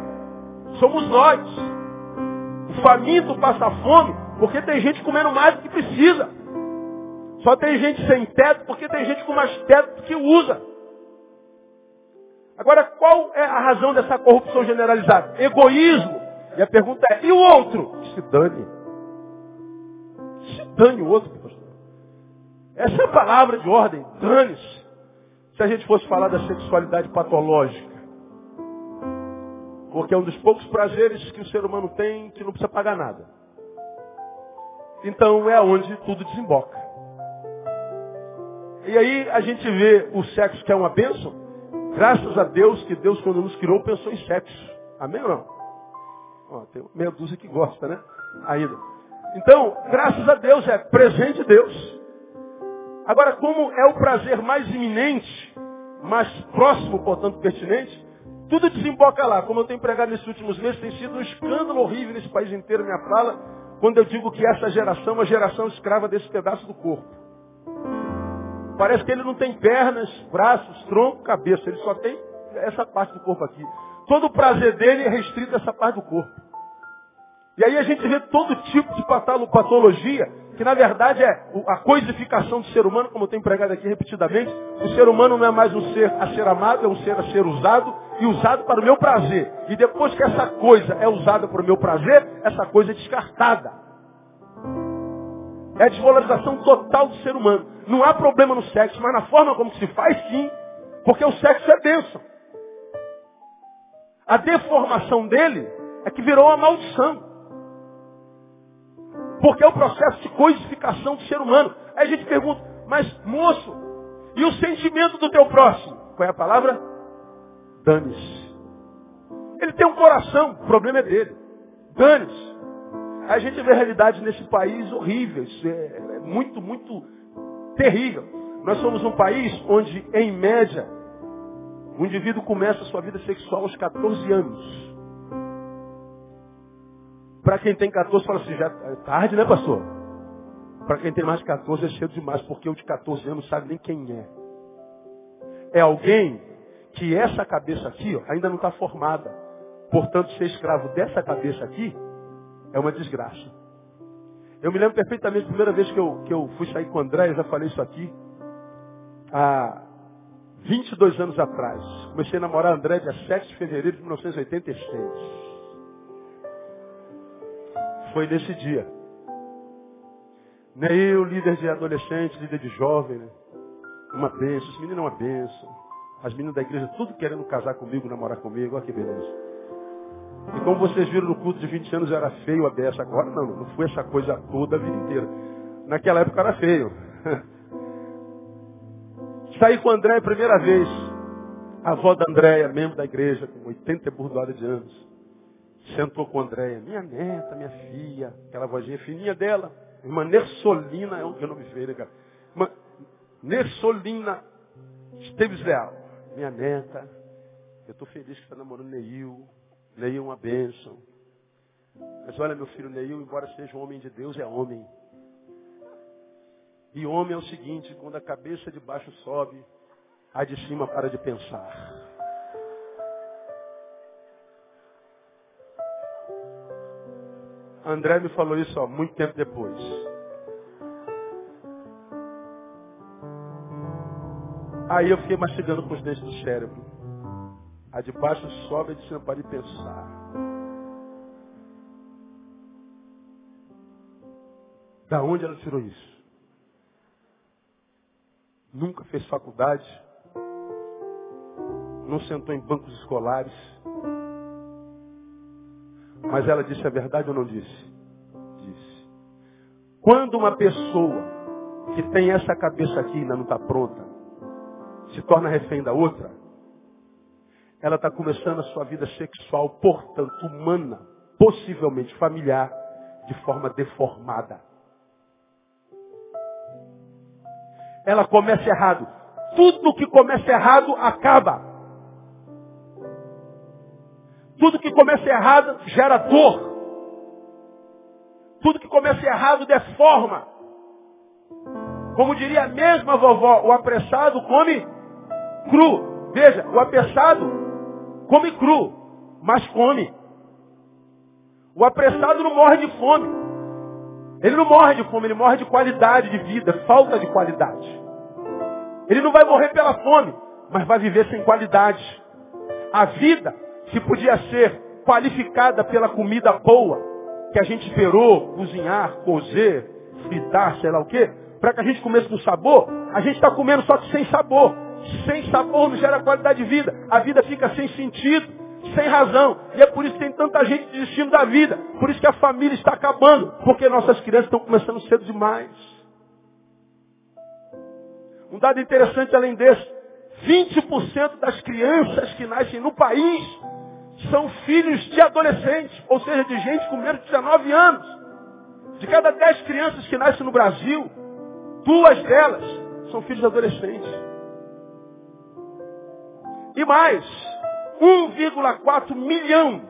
A: Somos nós. O faminto passa fome porque tem gente comendo mais do que precisa. Só tem gente sem teto porque tem gente com mais teto que usa. Agora, qual é a razão dessa corrupção generalizada? Egoísmo. E a pergunta é, e o outro? Se dane. Se dane o outro, pastor. Essa é a palavra de ordem, dane-se. Se a gente fosse falar da sexualidade patológica. Porque é um dos poucos prazeres que o ser humano tem que não precisa pagar nada. Então é onde tudo desemboca. E aí a gente vê o sexo que é uma bênção. Graças a Deus que Deus, quando nos criou, pensou em sexo. Amém ou não? Ó, tem meia dúzia que gosta, né? Ainda. Então, graças a Deus, é presente Deus. Agora, como é o prazer mais iminente, mais próximo, portanto, pertinente, tudo desemboca lá. Como eu tenho pregado nesses últimos meses, tem sido um escândalo horrível nesse país inteiro, minha fala, quando eu digo que essa geração é uma geração escrava desse pedaço do corpo. Parece que ele não tem pernas, braços, tronco, cabeça. Ele só tem essa parte do corpo aqui. Todo o prazer dele é restrito a essa parte do corpo. E aí a gente vê todo tipo de patologia, que na verdade é a coisificação do ser humano, como eu tenho pregado aqui repetidamente. O ser humano não é mais um ser a ser amado, é um ser a ser usado e usado para o meu prazer. E depois que essa coisa é usada para o meu prazer, essa coisa é descartada. É a desvalorização total do ser humano. Não há problema no sexo, mas na forma como se faz, sim. Porque o sexo é bênção. A deformação dele é que virou uma maldição. Porque é o processo de coisificação do ser humano. Aí a gente pergunta, mas moço, e o sentimento do teu próximo? Qual é a palavra? Dane-se. Ele tem um coração, o problema é dele. Dane-se. A gente vê realidade nesse país horrível. Isso é, é muito, muito terrível. Nós somos um país onde, em média, o indivíduo começa a sua vida sexual aos 14 anos. Para quem tem 14, fala assim, já é tarde, né, pastor? Para quem tem mais de 14 é cedo demais, porque o de 14 anos sabe nem quem é. É alguém que essa cabeça aqui ó, ainda não está formada. Portanto, ser escravo dessa cabeça aqui é uma desgraça. Eu me lembro perfeitamente, a primeira vez que eu, que eu fui sair com o André, eu já falei isso aqui, há 22 anos atrás. Comecei a namorar André dia 7 de fevereiro de 1986 foi nesse dia. Nem eu, líder de adolescente, líder de jovem, né? uma bênção. Esse menino é uma bênção. As meninas da igreja tudo querendo casar comigo, namorar comigo. Olha que beleza. E como vocês viram no culto de 20 anos, era feio a dessa. Agora não, não foi essa coisa toda a vida inteira. Naquela época era feio. Saí com o André a primeira vez. A avó da Andréia, membro da igreja, com 80 e de anos. Sentou com a Andréia, minha neta, minha filha, aquela vozinha fininha dela, irmã Nersolina, é um nome feio, né, cara? Irmã Nersolina Esteves Leal, minha neta, eu estou feliz que está namorando Neil, Neil uma bênção. Mas olha, meu filho Neil, embora seja um homem de Deus, é homem. E homem é o seguinte, quando a cabeça de baixo sobe, a de cima para de pensar. André me falou isso ó, muito tempo depois. Aí eu fiquei mastigando com os dentes do cérebro. A de baixo sobe, a de cima para pensar. Da onde ela tirou isso? Nunca fez faculdade. Não sentou em bancos escolares mas ela disse a verdade ou não disse? Disse. Quando uma pessoa que tem essa cabeça aqui ainda não está pronta, se torna refém da outra, ela está começando a sua vida sexual, portanto, humana, possivelmente familiar, de forma deformada. Ela começa errado. Tudo que começa errado acaba. Tudo que começa errado gera dor. Tudo que começa errado deforma. Como diria a mesma vovó, o apressado come cru. Veja, o apressado come cru, mas come. O apressado não morre de fome. Ele não morre de fome, ele morre de qualidade de vida, falta de qualidade. Ele não vai morrer pela fome, mas vai viver sem qualidade. A vida que podia ser qualificada pela comida boa, que a gente esperou cozinhar, cozer, fritar, sei lá o quê, para que a gente comesse com sabor, a gente está comendo só que sem sabor. Sem sabor não gera qualidade de vida. A vida fica sem sentido, sem razão. E é por isso que tem tanta gente desistindo da vida. Por isso que a família está acabando. Porque nossas crianças estão começando cedo demais. Um dado interessante além desse. 20% das crianças que nascem no país são filhos de adolescentes, ou seja, de gente com menos de 19 anos. De cada 10 crianças que nascem no Brasil, duas delas são filhos de adolescentes. E mais, 1,4 milhão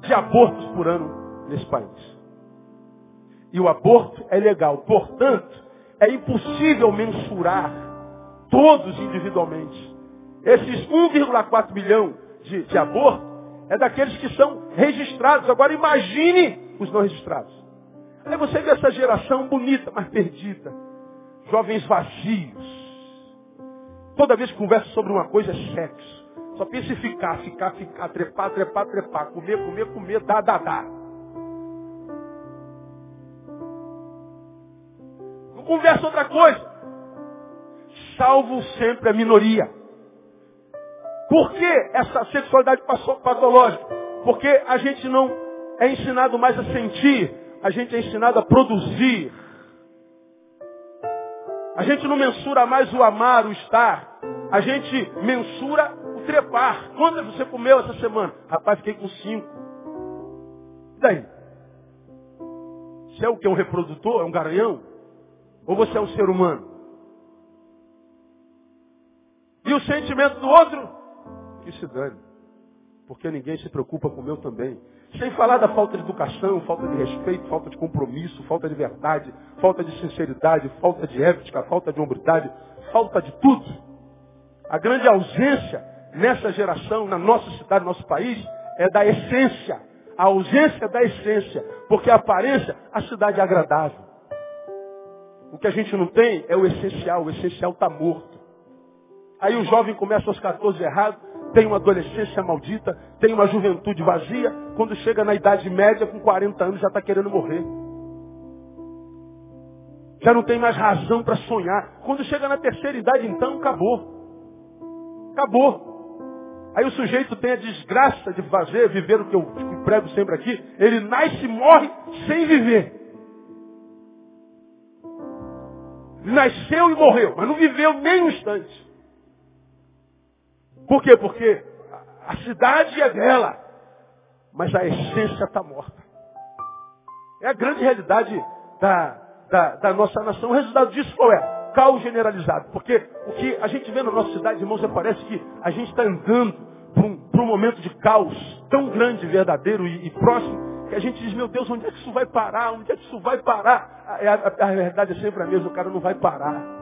A: de abortos por ano nesse país. E o aborto é legal, portanto, é impossível mensurar todos individualmente. Esses 1,4 milhão de, de aborto é daqueles que são registrados. Agora imagine os não registrados. Aí você vê essa geração bonita, mas perdida. Jovens vazios. Toda vez que conversa sobre uma coisa é sexo. Só pensa em ficar, ficar, ficar, trepar, trepar, trepar, comer, comer, comer, dar, dar, dar. Não conversa outra coisa. Salvo sempre a minoria. Por que essa sexualidade patológica? Porque a gente não é ensinado mais a sentir, a gente é ensinado a produzir. A gente não mensura mais o amar, o estar. A gente mensura o trepar. Quantas você comeu essa semana? Rapaz, fiquei com cinco. E daí? Você é o que? Um reprodutor? É um garanhão? Ou você é um ser humano? E o sentimento do outro? Que se dane. Porque ninguém se preocupa com o meu também. Sem falar da falta de educação, falta de respeito, falta de compromisso, falta de verdade, falta de sinceridade, falta de ética, falta de hombridade, falta de tudo. A grande ausência nessa geração, na nossa cidade, no nosso país, é da essência. A ausência da essência. Porque a aparência, a cidade é agradável. O que a gente não tem é o essencial. O essencial está morto. Aí o jovem começa aos 14 errados, tem uma adolescência maldita, tem uma juventude vazia, quando chega na idade média, com 40 anos, já está querendo morrer. Já não tem mais razão para sonhar. Quando chega na terceira idade, então, acabou. Acabou. Aí o sujeito tem a desgraça de fazer, viver o que eu prego sempre aqui, ele nasce e morre sem viver. Nasceu e morreu, mas não viveu nem um instante. Por quê? Porque a cidade é dela, mas a essência está morta. É a grande realidade da, da, da, nossa nação. O resultado disso qual é? Caos generalizado. Porque o que a gente vê na nossa cidade, irmãos, é parece que a gente está andando para um, um, momento de caos tão grande, verdadeiro e, e, próximo, que a gente diz, meu Deus, onde é que isso vai parar? Onde é que isso vai parar? A, a, a verdade é sempre a mesma, o cara não vai parar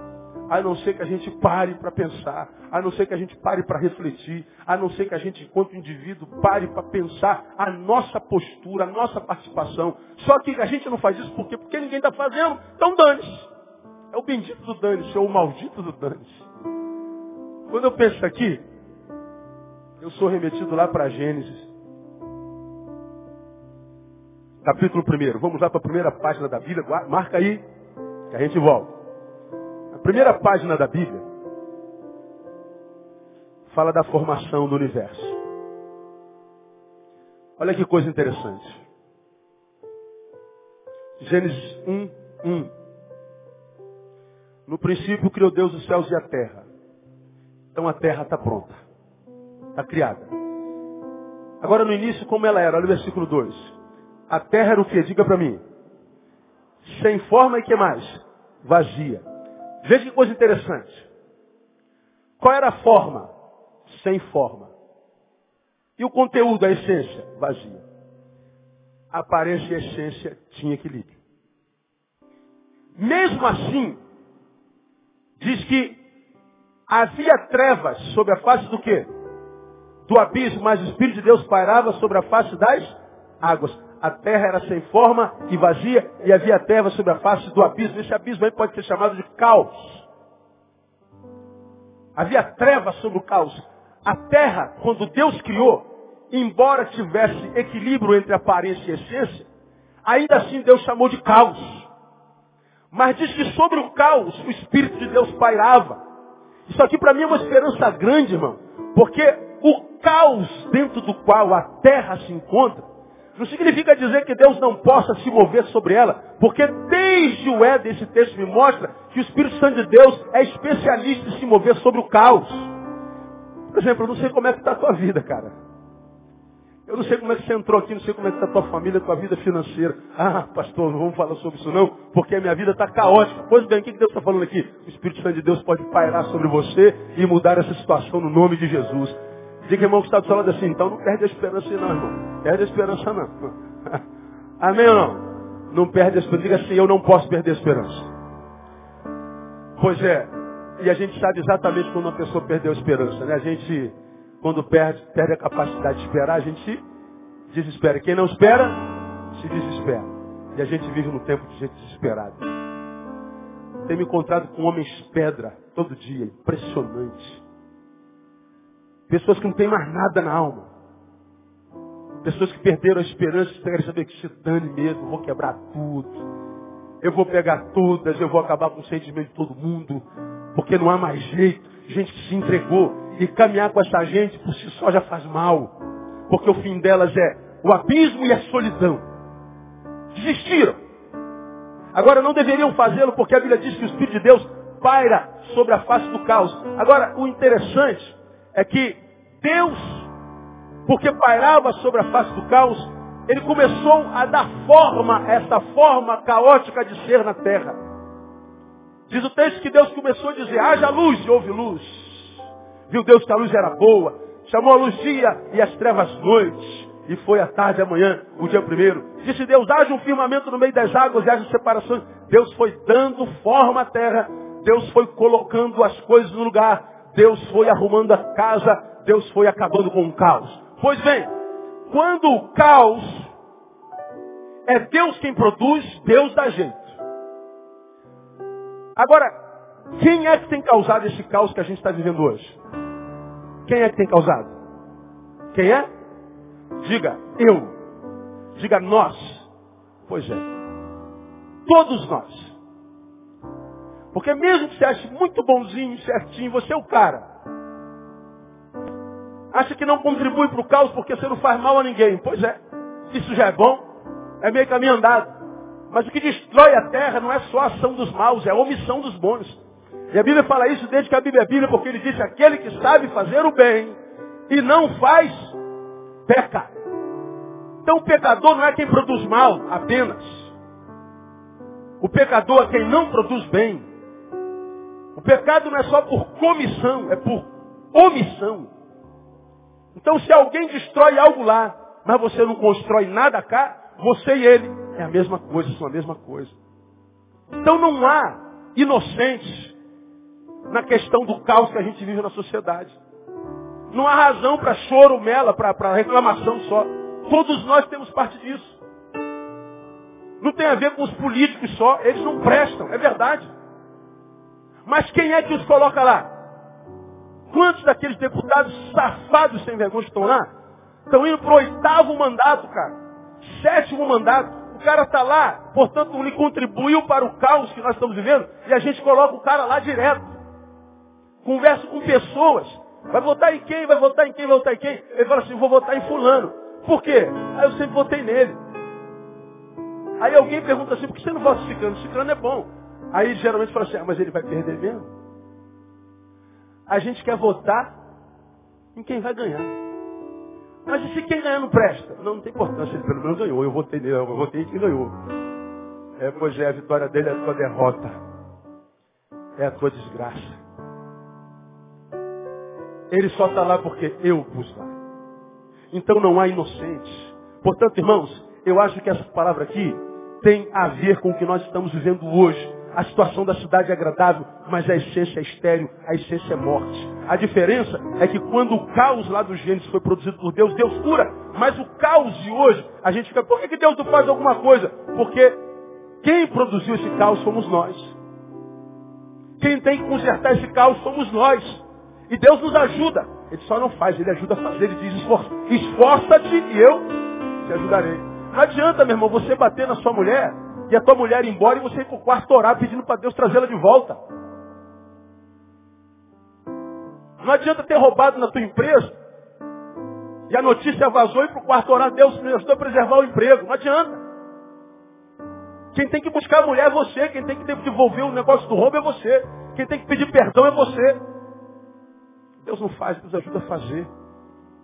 A: a não ser que a gente pare para pensar, a não ser que a gente pare para refletir, a não ser que a gente, enquanto indivíduo, pare para pensar a nossa postura, a nossa participação. Só que a gente não faz isso por quê? Porque ninguém está fazendo, então dane-se. É o bendito do dane-se, ou o maldito do dane-se. Quando eu penso aqui, eu sou remetido lá para Gênesis. Capítulo 1. Vamos lá para a primeira página da Bíblia. Marca aí, que a gente volta primeira página da Bíblia fala da formação do universo. Olha que coisa interessante. Gênesis 1, 1. No princípio criou Deus os céus e a terra. Então a terra está pronta. Está criada. Agora no início, como ela era? Olha o versículo 2. A terra era o que? Diga para mim. Sem forma e que mais? Vazia. Veja que coisa interessante. Qual era a forma? Sem forma. E o conteúdo, a essência? Vazia. A aparência e a essência tinha equilíbrio. Mesmo assim, diz que havia trevas sobre a face do quê? Do abismo, mas o Espírito de Deus pairava sobre a face das águas a terra era sem forma e vazia e havia trevas sobre a face do abismo. Esse abismo aí pode ser chamado de caos. Havia trevas sobre o caos. A terra, quando Deus criou, embora tivesse equilíbrio entre aparência e essência, ainda assim Deus chamou de caos. Mas diz que sobre o caos o Espírito de Deus pairava. Isso aqui para mim é uma esperança grande, irmão. Porque o caos dentro do qual a terra se encontra não significa dizer que Deus não possa se mover sobre ela, porque desde o Éden esse texto me mostra que o Espírito Santo de Deus é especialista em se mover sobre o caos. Por exemplo, eu não sei como é que está a tua vida, cara. Eu não sei como é que você entrou aqui, não sei como é que está a tua família, a tua vida financeira. Ah, pastor, não vamos falar sobre isso não, porque a minha vida está caótica. Pois bem, o que Deus está falando aqui? O Espírito Santo de Deus pode pairar sobre você e mudar essa situação no nome de Jesus. Diga, irmão, que está do seu lado assim, então não perde a esperança não, irmão. Perde a esperança não. Amém ou não? Não perde a esperança. Diga assim, eu não posso perder a esperança. Pois é, e a gente sabe exatamente quando uma pessoa perdeu a esperança, né? A gente, quando perde, perde a capacidade de esperar, a gente se desespera. Quem não espera, se desespera. E a gente vive num tempo de gente desesperada. Tenho me encontrado com homens pedra todo dia, impressionante. Pessoas que não têm mais nada na alma. Pessoas que perderam a esperança e querem saber que se dane mesmo, vou quebrar tudo. Eu vou pegar todas, eu vou acabar com o sentimento de todo mundo, porque não há mais jeito. Gente que se entregou e caminhar com essa gente por si só já faz mal. Porque o fim delas é o abismo e a solidão. Desistiram. Agora não deveriam fazê-lo porque a Bíblia diz que o Espírito de Deus paira sobre a face do caos. Agora, o interessante é que Deus, porque pairava sobre a face do caos, ele começou a dar forma a essa forma caótica de ser na terra. Diz o texto que Deus começou a dizer, haja luz e houve luz. Viu Deus que a luz era boa, chamou a luz dia e as trevas noite. E foi a tarde, amanhã, o dia primeiro. Disse Deus, haja um firmamento no meio das águas e haja separações. Deus foi dando forma à terra. Deus foi colocando as coisas no lugar. Deus foi arrumando a casa, Deus foi acabando com o caos. Pois bem, quando o caos é Deus quem produz, Deus dá jeito. Agora, quem é que tem causado esse caos que a gente está vivendo hoje? Quem é que tem causado? Quem é? Diga, eu. Diga, nós. Pois é. Todos nós. Porque mesmo que você ache muito bonzinho, certinho, você é o cara. Acha que não contribui para o caos porque você não faz mal a ninguém. Pois é, isso já é bom. É meio caminho andado. Mas o que destrói a terra não é só a ação dos maus, é a omissão dos bons. E a Bíblia fala isso desde que a Bíblia é Bíblia, porque ele disse, aquele que sabe fazer o bem e não faz, peca. Então o pecador não é quem produz mal apenas. O pecador é quem não produz bem. O pecado não é só por comissão, é por omissão. Então se alguém destrói algo lá, mas você não constrói nada cá, você e ele é a mesma coisa, são a mesma coisa. Então não há inocentes na questão do caos que a gente vive na sociedade. Não há razão para choro, mela, para reclamação só. Todos nós temos parte disso. Não tem a ver com os políticos só, eles não prestam, é verdade. Mas quem é que os coloca lá? Quantos daqueles deputados safados sem vergonha estão lá? Estão indo para o oitavo mandato, cara. Sétimo mandato. O cara está lá, portanto, lhe contribuiu para o caos que nós estamos vivendo, e a gente coloca o cara lá direto. Converso com pessoas. Vai votar em quem? Vai votar em quem? Vai votar em quem? Ele fala assim, vou votar em fulano. Por quê? Aí eu sempre votei nele. Aí alguém pergunta assim, por que você não vota Ciclano? Ciclano é bom. Aí geralmente fala assim, ah, mas ele vai perder mesmo? A gente quer votar em quem vai ganhar. Mas e se quem ganhar não presta? Não, não tem importância, ele pelo menos ganhou. Eu votei nele, eu votei em quem ganhou. É, pois é, a vitória dele é a tua derrota. É a tua desgraça. Ele só está lá porque eu pus lá. Então não há inocentes. Portanto, irmãos, eu acho que essa palavra aqui tem a ver com o que nós estamos vivendo hoje. A situação da cidade é agradável, mas a essência é estéreo, a essência é morte. A diferença é que quando o caos lá do Gênesis foi produzido por Deus, Deus cura. Mas o caos de hoje, a gente fica, por que, que Deus não faz alguma coisa? Porque quem produziu esse caos somos nós. Quem tem que consertar esse caos somos nós. E Deus nos ajuda. Ele só não faz, ele ajuda a fazer. Ele diz, esforça-te e eu te ajudarei. Não adianta, meu irmão, você bater na sua mulher e a tua mulher ir embora e você ir para o quarto orar pedindo para Deus trazê-la de volta. Não adianta ter roubado na tua empresa e a notícia vazou e para o quarto orar, Deus me ajudou a preservar o emprego. Não adianta. Quem tem que buscar a mulher é você. Quem tem que devolver o negócio do roubo é você. Quem tem que pedir perdão é você. Deus não faz, Deus ajuda a fazer.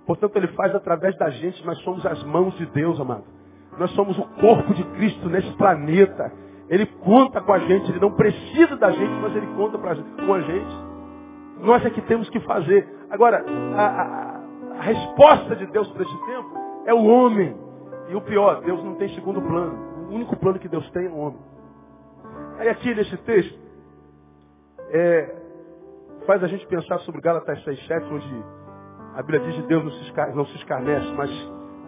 A: Portanto, Ele faz através da gente. Nós somos as mãos de Deus, amado. Nós somos o corpo de Cristo nesse planeta. Ele conta com a gente, ele não precisa da gente, mas ele conta pra, com a gente. Nós é que temos que fazer. Agora, a, a, a resposta de Deus para esse tempo é o homem. E o pior, Deus não tem segundo plano. O único plano que Deus tem é o homem. Aí aqui nesse texto, é, faz a gente pensar sobre Gálatas 6,7, onde A Bíblia diz que Deus não se, escar não se escarnece, mas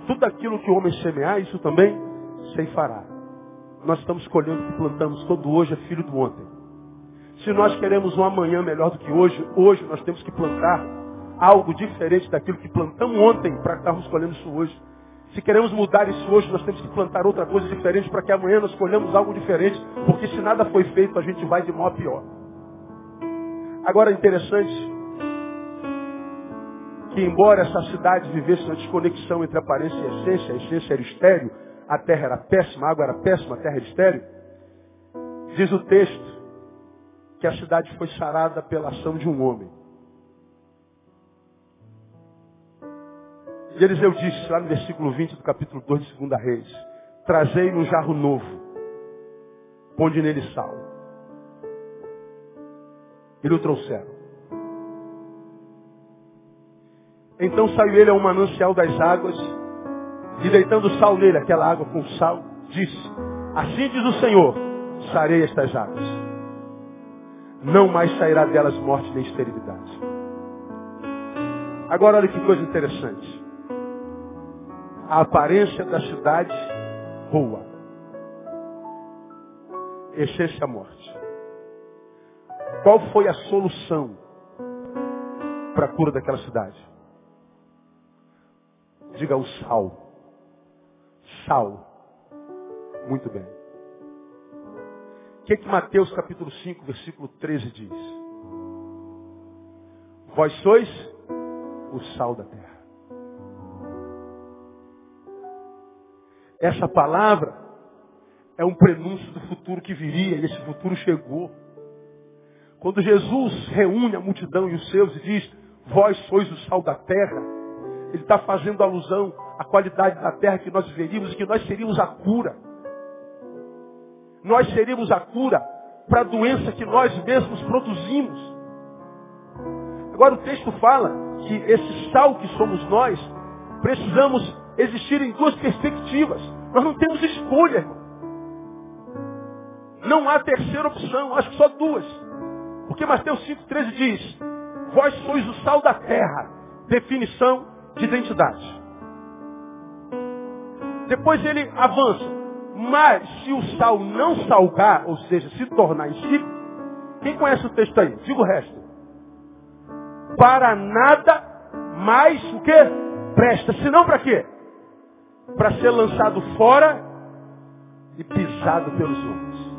A: tudo aquilo que o homem semear, isso também fará. Nós estamos colhendo o que plantamos. Todo hoje é filho do ontem. Se nós queremos um amanhã melhor do que hoje, hoje nós temos que plantar algo diferente daquilo que plantamos ontem para estarmos colhendo isso hoje. Se queremos mudar isso hoje, nós temos que plantar outra coisa diferente para que amanhã nós colhamos algo diferente, porque se nada foi feito, a gente vai de mal a pior. Agora interessante que embora essa cidade vivesse uma desconexão entre aparência e essência, a essência era estéreo, a terra era péssima, a água era péssima, a terra era estéreo, diz o texto que a cidade foi sarada pela ação de um homem. E Eliseu disse lá no versículo 20 do capítulo 2 de 2 Reis, trazei um jarro novo, ponde nele sal. E o trouxeram. Então saiu ele a um manancial das águas, e deitando sal nele, aquela água com sal, disse, assim diz o Senhor, sarei estas águas. Não mais sairá delas morte nem esterilidade. Agora olha que coisa interessante a aparência da cidade rua. Essência morte. Qual foi a solução para a cura daquela cidade? Diga o sal. Sal. Muito bem. O que, é que Mateus capítulo 5, versículo 13 diz? Vós sois o sal da terra. Essa palavra é um prenúncio do futuro que viria, e esse futuro chegou. Quando Jesus reúne a multidão e os seus e diz, vós sois o sal da terra, ele está fazendo alusão à qualidade da terra que nós viveríamos e que nós seríamos a cura. Nós seríamos a cura para a doença que nós mesmos produzimos. Agora o texto fala que esse sal que somos nós, precisamos existirem duas perspectivas. Nós não temos escolha, irmão. Não há terceira opção, acho que só duas. Porque Mateus 5,13 diz, vós sois o sal da terra. Definição de identidade. Depois ele avança. Mas se o sal não salgar, ou seja, se tornar insípido, quem conhece o texto aí? Diga o resto. Para nada mais o que? Presta. Senão para quê? para ser lançado fora e pisado pelos homens.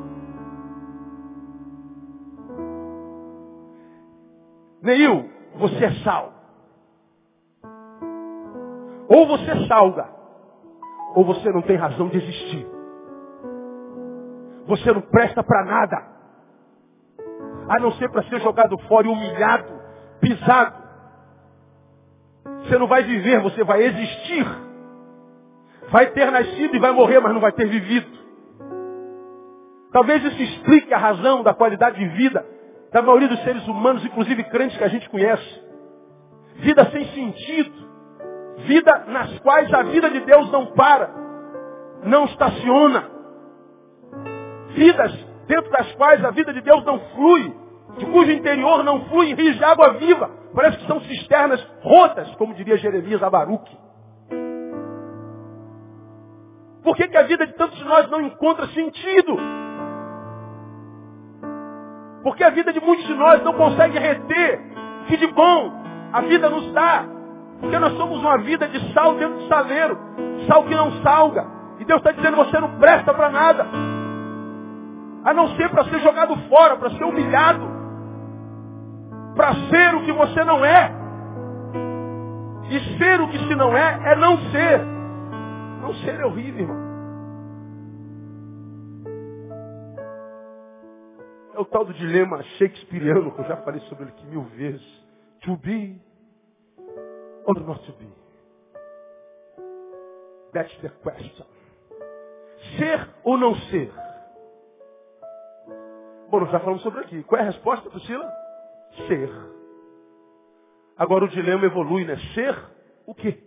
A: Neil, você é sal. Ou você salga, ou você não tem razão de existir. Você não presta para nada. A não ser para ser jogado fora e humilhado, pisado. Você não vai viver, você vai existir. Vai ter nascido e vai morrer, mas não vai ter vivido. Talvez isso explique a razão da qualidade de vida da maioria dos seres humanos, inclusive crentes que a gente conhece. Vida sem sentido. Vida nas quais a vida de Deus não para, não estaciona. Vidas dentro das quais a vida de Deus não flui, de cujo interior não flui rios de água viva. Parece que são cisternas rotas, como diria Jeremias Abaruque. Por que, que a vida de tantos de nós não encontra sentido? Porque a vida de muitos de nós não consegue reter que de bom a vida nos dá. Porque nós somos uma vida de sal dentro do saleiro. Sal que não salga. E Deus está dizendo, você não presta para nada. A não ser para ser jogado fora, para ser humilhado. Para ser o que você não é. E ser o que se não é, é não ser. Não ser é horrível, irmão. É o tal do dilema shakespeariano, que eu já falei sobre ele aqui mil vezes. To be or not to be? That's the question. Ser ou não ser? Bom, nós já falamos sobre aqui. Qual é a resposta, Priscila? Ser. Agora o dilema evolui, né? Ser o quê?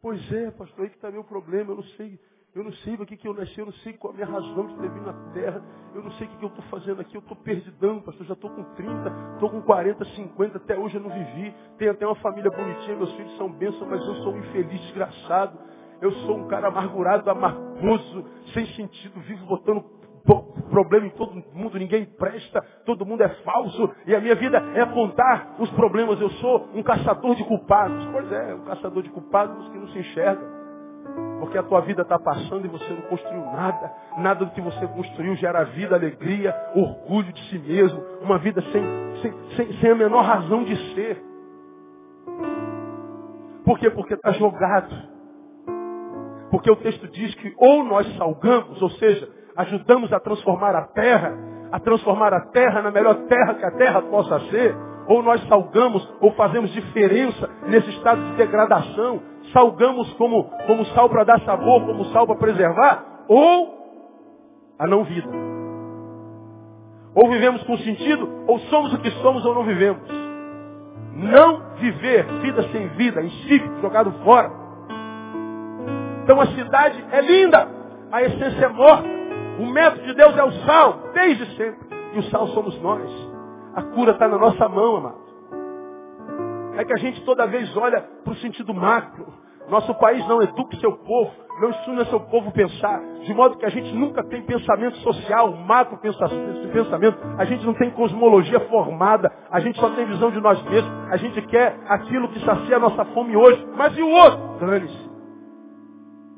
A: Pois é, pastor, aí que está meu problema, eu não sei. Eu não sei o que, que eu nasci, eu não sei qual a minha razão de ter vindo na terra. Eu não sei o que, que eu estou fazendo aqui. Eu estou perdidão, pastor. Já estou com 30, estou com 40, 50. Até hoje eu não vivi. Tenho até uma família bonitinha. Meus filhos são bênçãos, mas eu sou um infeliz desgraçado. Eu sou um cara amargurado, amargoso, sem sentido. Vivo botando problema em todo mundo. Ninguém presta. Todo mundo é falso. E a minha vida é apontar os problemas. Eu sou um caçador de culpados. Pois é, um caçador de culpados que não se enxerga. Porque a tua vida está passando e você não construiu nada. Nada do que você construiu gera vida, alegria, orgulho de si mesmo. Uma vida sem, sem, sem, sem a menor razão de ser. Por quê? Porque está jogado. Porque o texto diz que ou nós salgamos, ou seja, ajudamos a transformar a terra, a transformar a terra na melhor terra que a terra possa ser, ou nós salgamos ou fazemos diferença nesse estado de degradação, salgamos como, como sal para dar sabor, como sal para preservar, ou a não vida. Ou vivemos com sentido, ou somos o que somos ou não vivemos. Não viver vida sem vida, insípido, jogado fora. Então a cidade é linda, a essência é morta. O método de Deus é o sal, desde sempre. E o sal somos nós. A cura está na nossa mão, amado. É que a gente toda vez olha para o sentido macro. Nosso país não educa o seu povo, não ensina o seu povo a pensar, de modo que a gente nunca tem pensamento social, macro pensamento, a gente não tem cosmologia formada, a gente só tem visão de nós mesmos, a gente quer aquilo que sacia a nossa fome hoje, mas e o outro? Dane-se.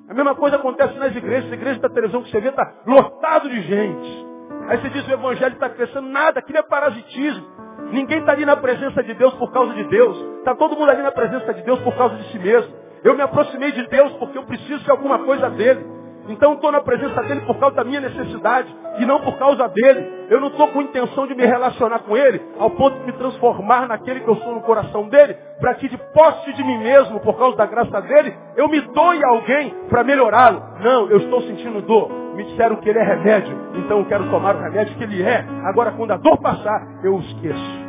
A: A mesma coisa acontece nas igrejas, as igrejas da televisão que você vê está lotado de gente. Aí você diz o evangelho está crescendo, nada, aquilo é parasitismo. Ninguém está ali na presença de Deus por causa de Deus. Está todo mundo ali na presença de Deus por causa de si mesmo. Eu me aproximei de Deus porque eu preciso de alguma coisa dele. Então estou na presença dele por causa da minha necessidade e não por causa dele. Eu não estou com intenção de me relacionar com ele ao ponto de me transformar naquele que eu sou no coração dele, para que de posse de mim mesmo, por causa da graça dele, eu me doe a alguém para melhorá-lo. Não, eu estou sentindo dor. Me disseram que ele é remédio, então eu quero tomar o remédio que ele é. Agora quando a dor passar, eu esqueço.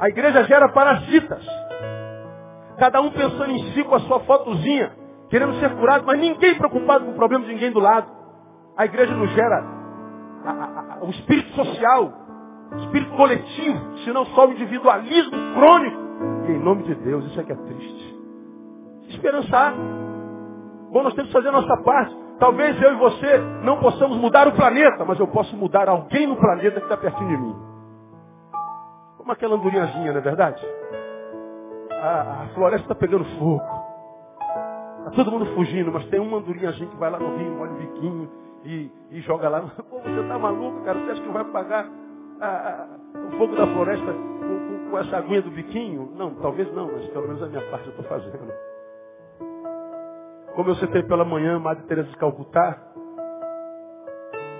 A: A igreja gera parasitas. Cada um pensando em si com a sua fotozinha, querendo ser curado, mas ninguém preocupado com o problema de ninguém do lado. A igreja não gera a, a, a, o espírito social, o espírito coletivo, senão só o individualismo crônico. E em nome de Deus, isso é que é triste. Esperançar. Bom, nós temos que fazer a nossa parte. Talvez eu e você não possamos mudar o planeta, mas eu posso mudar alguém no planeta que está pertinho de mim. Como aquela andorinhazinha, não é verdade? A, a floresta está pegando fogo. Está todo mundo fugindo, mas tem uma andorinhazinha que vai lá no rio, molha o biquinho e, e joga lá. Pô, você está maluco, cara? Você acha que vai pagar a, a, o fogo da floresta com, com, com, essa aguinha do biquinho? Não, talvez não, mas pelo menos a minha parte eu estou fazendo. Como eu citei pela manhã, Madre Teresa de Calcutá,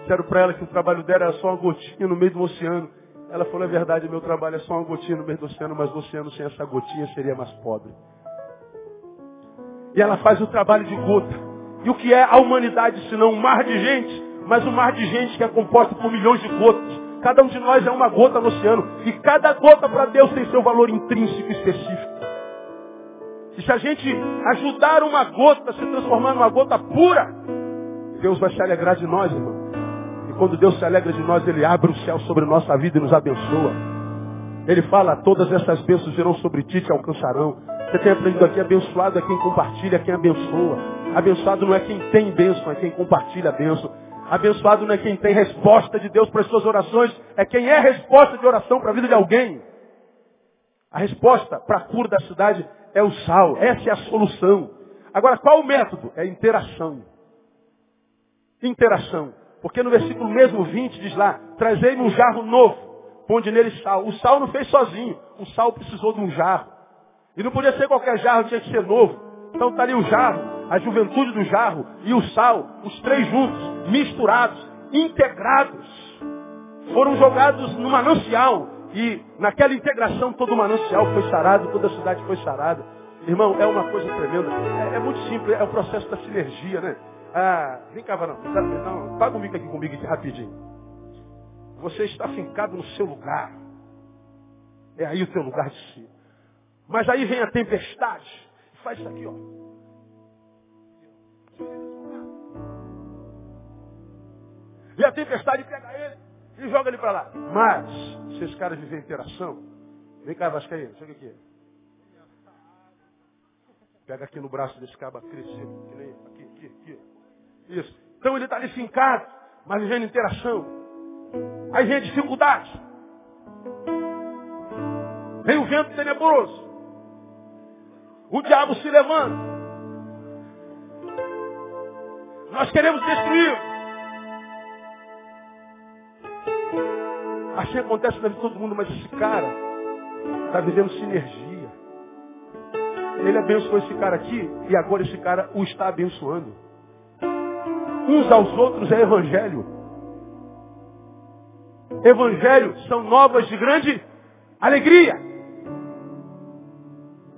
A: disseram para ela que o trabalho dela era só uma gotinha no meio do oceano. Ela falou, é verdade, meu trabalho é só uma gotinha no meio do oceano, mas o oceano sem essa gotinha seria mais pobre. E ela faz o trabalho de gota. E o que é a humanidade senão um mar de gente, mas um mar de gente que é composto por milhões de gotas. Cada um de nós é uma gota no oceano. E cada gota para Deus tem seu valor intrínseco específico. E se a gente ajudar uma gota a se transformar numa gota pura, Deus vai se alegrar de nós, irmão. E quando Deus se alegra de nós, Ele abre o céu sobre nossa vida e nos abençoa. Ele fala, todas essas bênçãos virão sobre ti e te alcançarão. Você tem aprendido aqui, abençoado é quem compartilha, quem abençoa. Abençoado não é quem tem bênção, é quem compartilha a bênção. Abençoado não é quem tem resposta de Deus para as suas orações, é quem é resposta de oração para a vida de alguém. A resposta para a cura da cidade é o sal. Essa é a solução. Agora, qual o método? É interação. Interação. Porque no versículo mesmo 20 diz lá, trazei-me um jarro novo, ponde nele sal. O sal não fez sozinho, o sal precisou de um jarro. E não podia ser qualquer jarro, tinha que ser novo. Então está ali o jarro, a juventude do jarro e o sal, os três juntos, misturados, integrados. Foram jogados no manancial. E naquela integração todo o manancial foi sarado, toda a cidade foi sarada. Irmão, é uma coisa tremenda. É, é muito simples, é o processo da sinergia, né? Ah, vem cá, varão. Não, paga o mico aqui comigo aqui rapidinho. Você está fincado no seu lugar. É aí o teu lugar de si. Mas aí vem a tempestade. Faz isso aqui, ó. E a tempestade pega ele e joga ele para lá. Mas, se esse cara viver interação, vem cá, Vascaíno, chega aqui. Pega aqui no braço desse cabo, crescer, que nem aqui, aqui, aqui. Isso. Então ele está ali fincado, mas vivendo interação. Aí vem a dificuldade. Vem o vento tenebroso. O diabo se levanta. Nós queremos destruir. Assim acontece na vida de todo mundo, mas esse cara está vivendo sinergia. Ele abençoou esse cara aqui e agora esse cara o está abençoando. Uns aos outros é evangelho. Evangelho são novas de grande alegria.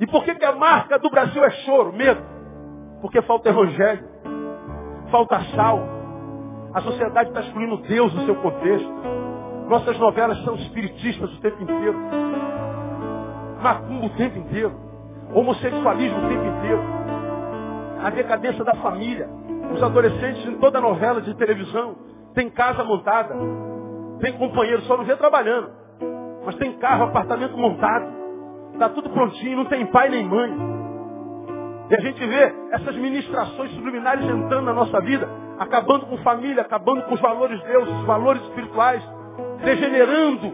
A: E por que, que a marca do Brasil é choro, medo? Porque falta evangelho, falta sal. A sociedade está excluindo Deus do seu contexto. Nossas novelas são espiritistas o tempo inteiro. Macumbo o tempo inteiro. Homossexualismo o tempo inteiro, a decadência da família. Os adolescentes em toda novela de televisão. Tem casa montada, tem companheiro, só não vê trabalhando, mas tem carro, apartamento montado, está tudo prontinho, não tem pai nem mãe. E a gente vê essas ministrações subliminares entrando na nossa vida, acabando com família, acabando com os valores de Deus, os valores espirituais, degenerando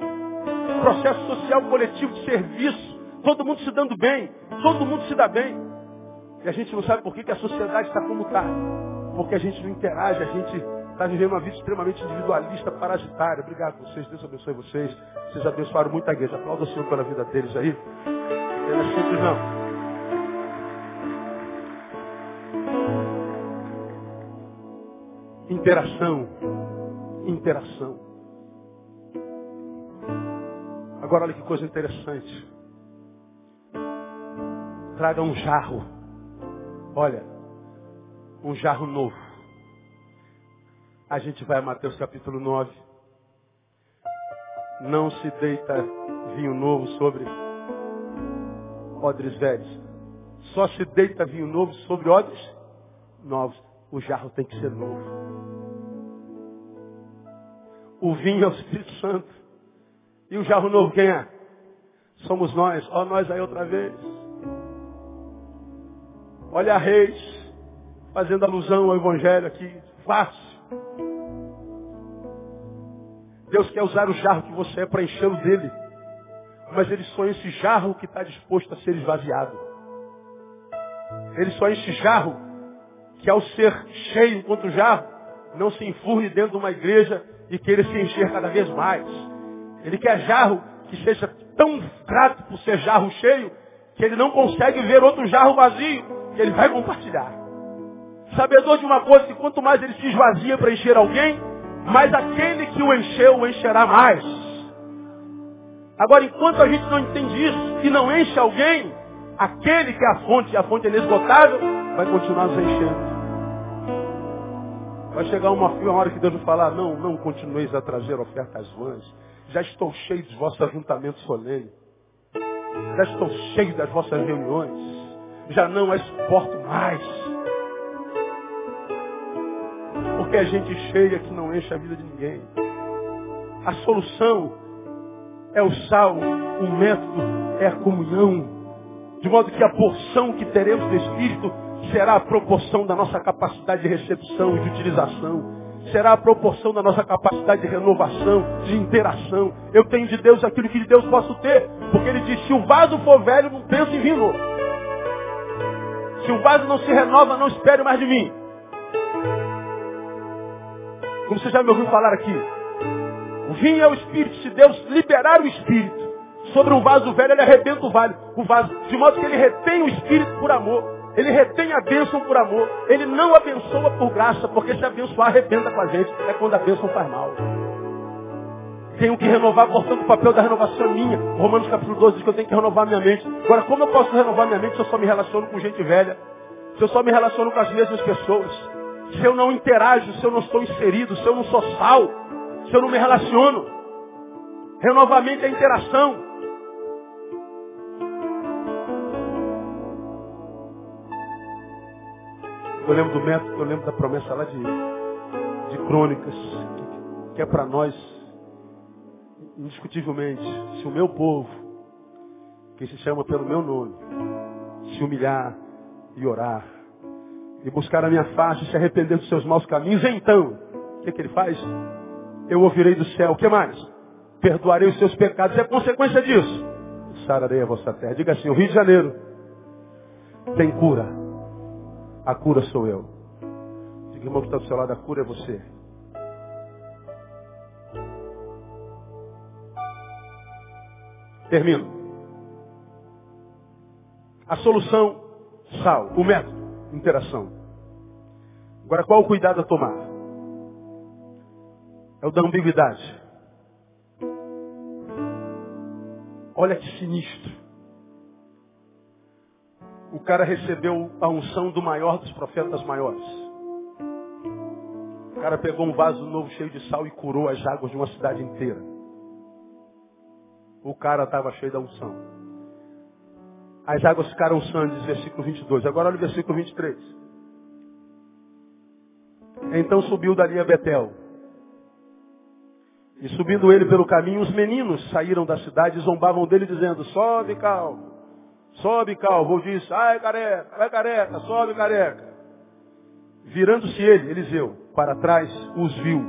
A: processo social coletivo de serviço, todo mundo se dando bem, todo mundo se dá bem. E a gente não sabe por que, que a sociedade está como está. Porque a gente não interage, a gente está vivendo uma vida extremamente individualista, parasitária. Obrigado a vocês, Deus abençoe vocês. Vocês abençoaram muita igreja. Aplauda o Senhor pela vida deles aí. Não é simples não. Interação. Interação. Agora olha que coisa interessante traga um jarro. Olha, um jarro novo. A gente vai a Mateus capítulo 9. Não se deita vinho novo sobre odres velhos. Só se deita vinho novo sobre odres novos. O jarro tem que ser novo. O vinho é o Espírito Santo. E o jarro novo quem é? Somos nós. Ó nós aí outra vez. Olha a reis, fazendo alusão ao Evangelho aqui, fácil. Deus quer usar o jarro que você é para encher o dele. Mas ele só enche jarro que está disposto a ser esvaziado. Ele só enche jarro que ao ser cheio enquanto jarro, não se enfurne dentro de uma igreja e queira se encher cada vez mais. Ele quer jarro que seja tão grato por ser jarro cheio, que ele não consegue ver outro jarro vazio e ele vai compartilhar. Sabedor de uma coisa, que quanto mais ele se esvazia para encher alguém, mais aquele que o encheu, o encherá mais. Agora, enquanto a gente não entende isso e não enche alguém, aquele que é a fonte, e a fonte é inesgotável, vai continuar nos enchendo. Vai chegar uma, uma hora que Deus vai falar, não, não continueis a trazer ofertas vãs. Já estou cheio dos vossos ajuntamentos solenes. Já estou cheio das vossas reuniões já não a suporto mais. Porque a gente cheia que não enche a vida de ninguém. A solução é o sal, o método é a comunhão. De modo que a porção que teremos do Espírito será a proporção da nossa capacidade de recepção e de utilização. Será a proporção da nossa capacidade de renovação, de interação. Eu tenho de Deus aquilo que de Deus posso ter. Porque ele disse, se o vaso for velho, não penso em vinho se o vaso não se renova, não espere mais de mim. Como você já me ouviu falar aqui. O vinho é o Espírito. Se Deus liberar o Espírito sobre um vaso velho, ele arrebenta o, vale, o vaso. De modo que ele retém o Espírito por amor. Ele retém a bênção por amor. Ele não abençoa por graça, porque se abençoar arrebenta com a gente. É quando a bênção faz mal. Tenho que renovar, portanto, o papel da renovação é minha. Romanos capítulo 12 diz que eu tenho que renovar minha mente. Agora, como eu posso renovar minha mente se eu só me relaciono com gente velha? Se eu só me relaciono com as mesmas pessoas? Se eu não interajo, se eu não estou inserido, se eu não sou sal, se eu não me relaciono? Renovamento é interação. Eu lembro do método, eu lembro da promessa lá de, de crônicas, que é para nós, indiscutivelmente, se o meu povo, que se chama pelo meu nome, se humilhar e orar, e buscar a minha face e se arrepender dos seus maus caminhos, então, o que, que ele faz? Eu ouvirei do céu. O que mais? Perdoarei os seus pecados. É consequência disso. Sararei a vossa terra. Diga assim, o Rio de Janeiro tem cura. A cura sou eu. Diga, irmão que está do seu lado, a cura é você. Termino. A solução, sal. O método, interação. Agora, qual o cuidado a tomar? É o da ambiguidade. Olha que sinistro. O cara recebeu a unção do maior dos profetas maiores. O cara pegou um vaso novo cheio de sal e curou as águas de uma cidade inteira. O cara estava cheio da unção. As águas ficaram sandes, versículo 22. Agora olha o versículo 23. Então subiu dali a Betel. E subindo ele pelo caminho, os meninos saíram da cidade e zombavam dele, dizendo, sobe calvo, sobe calvo. Disse, ai careca, vai careca, sobe careca. Virando-se ele, Eliseu, para trás, os viu.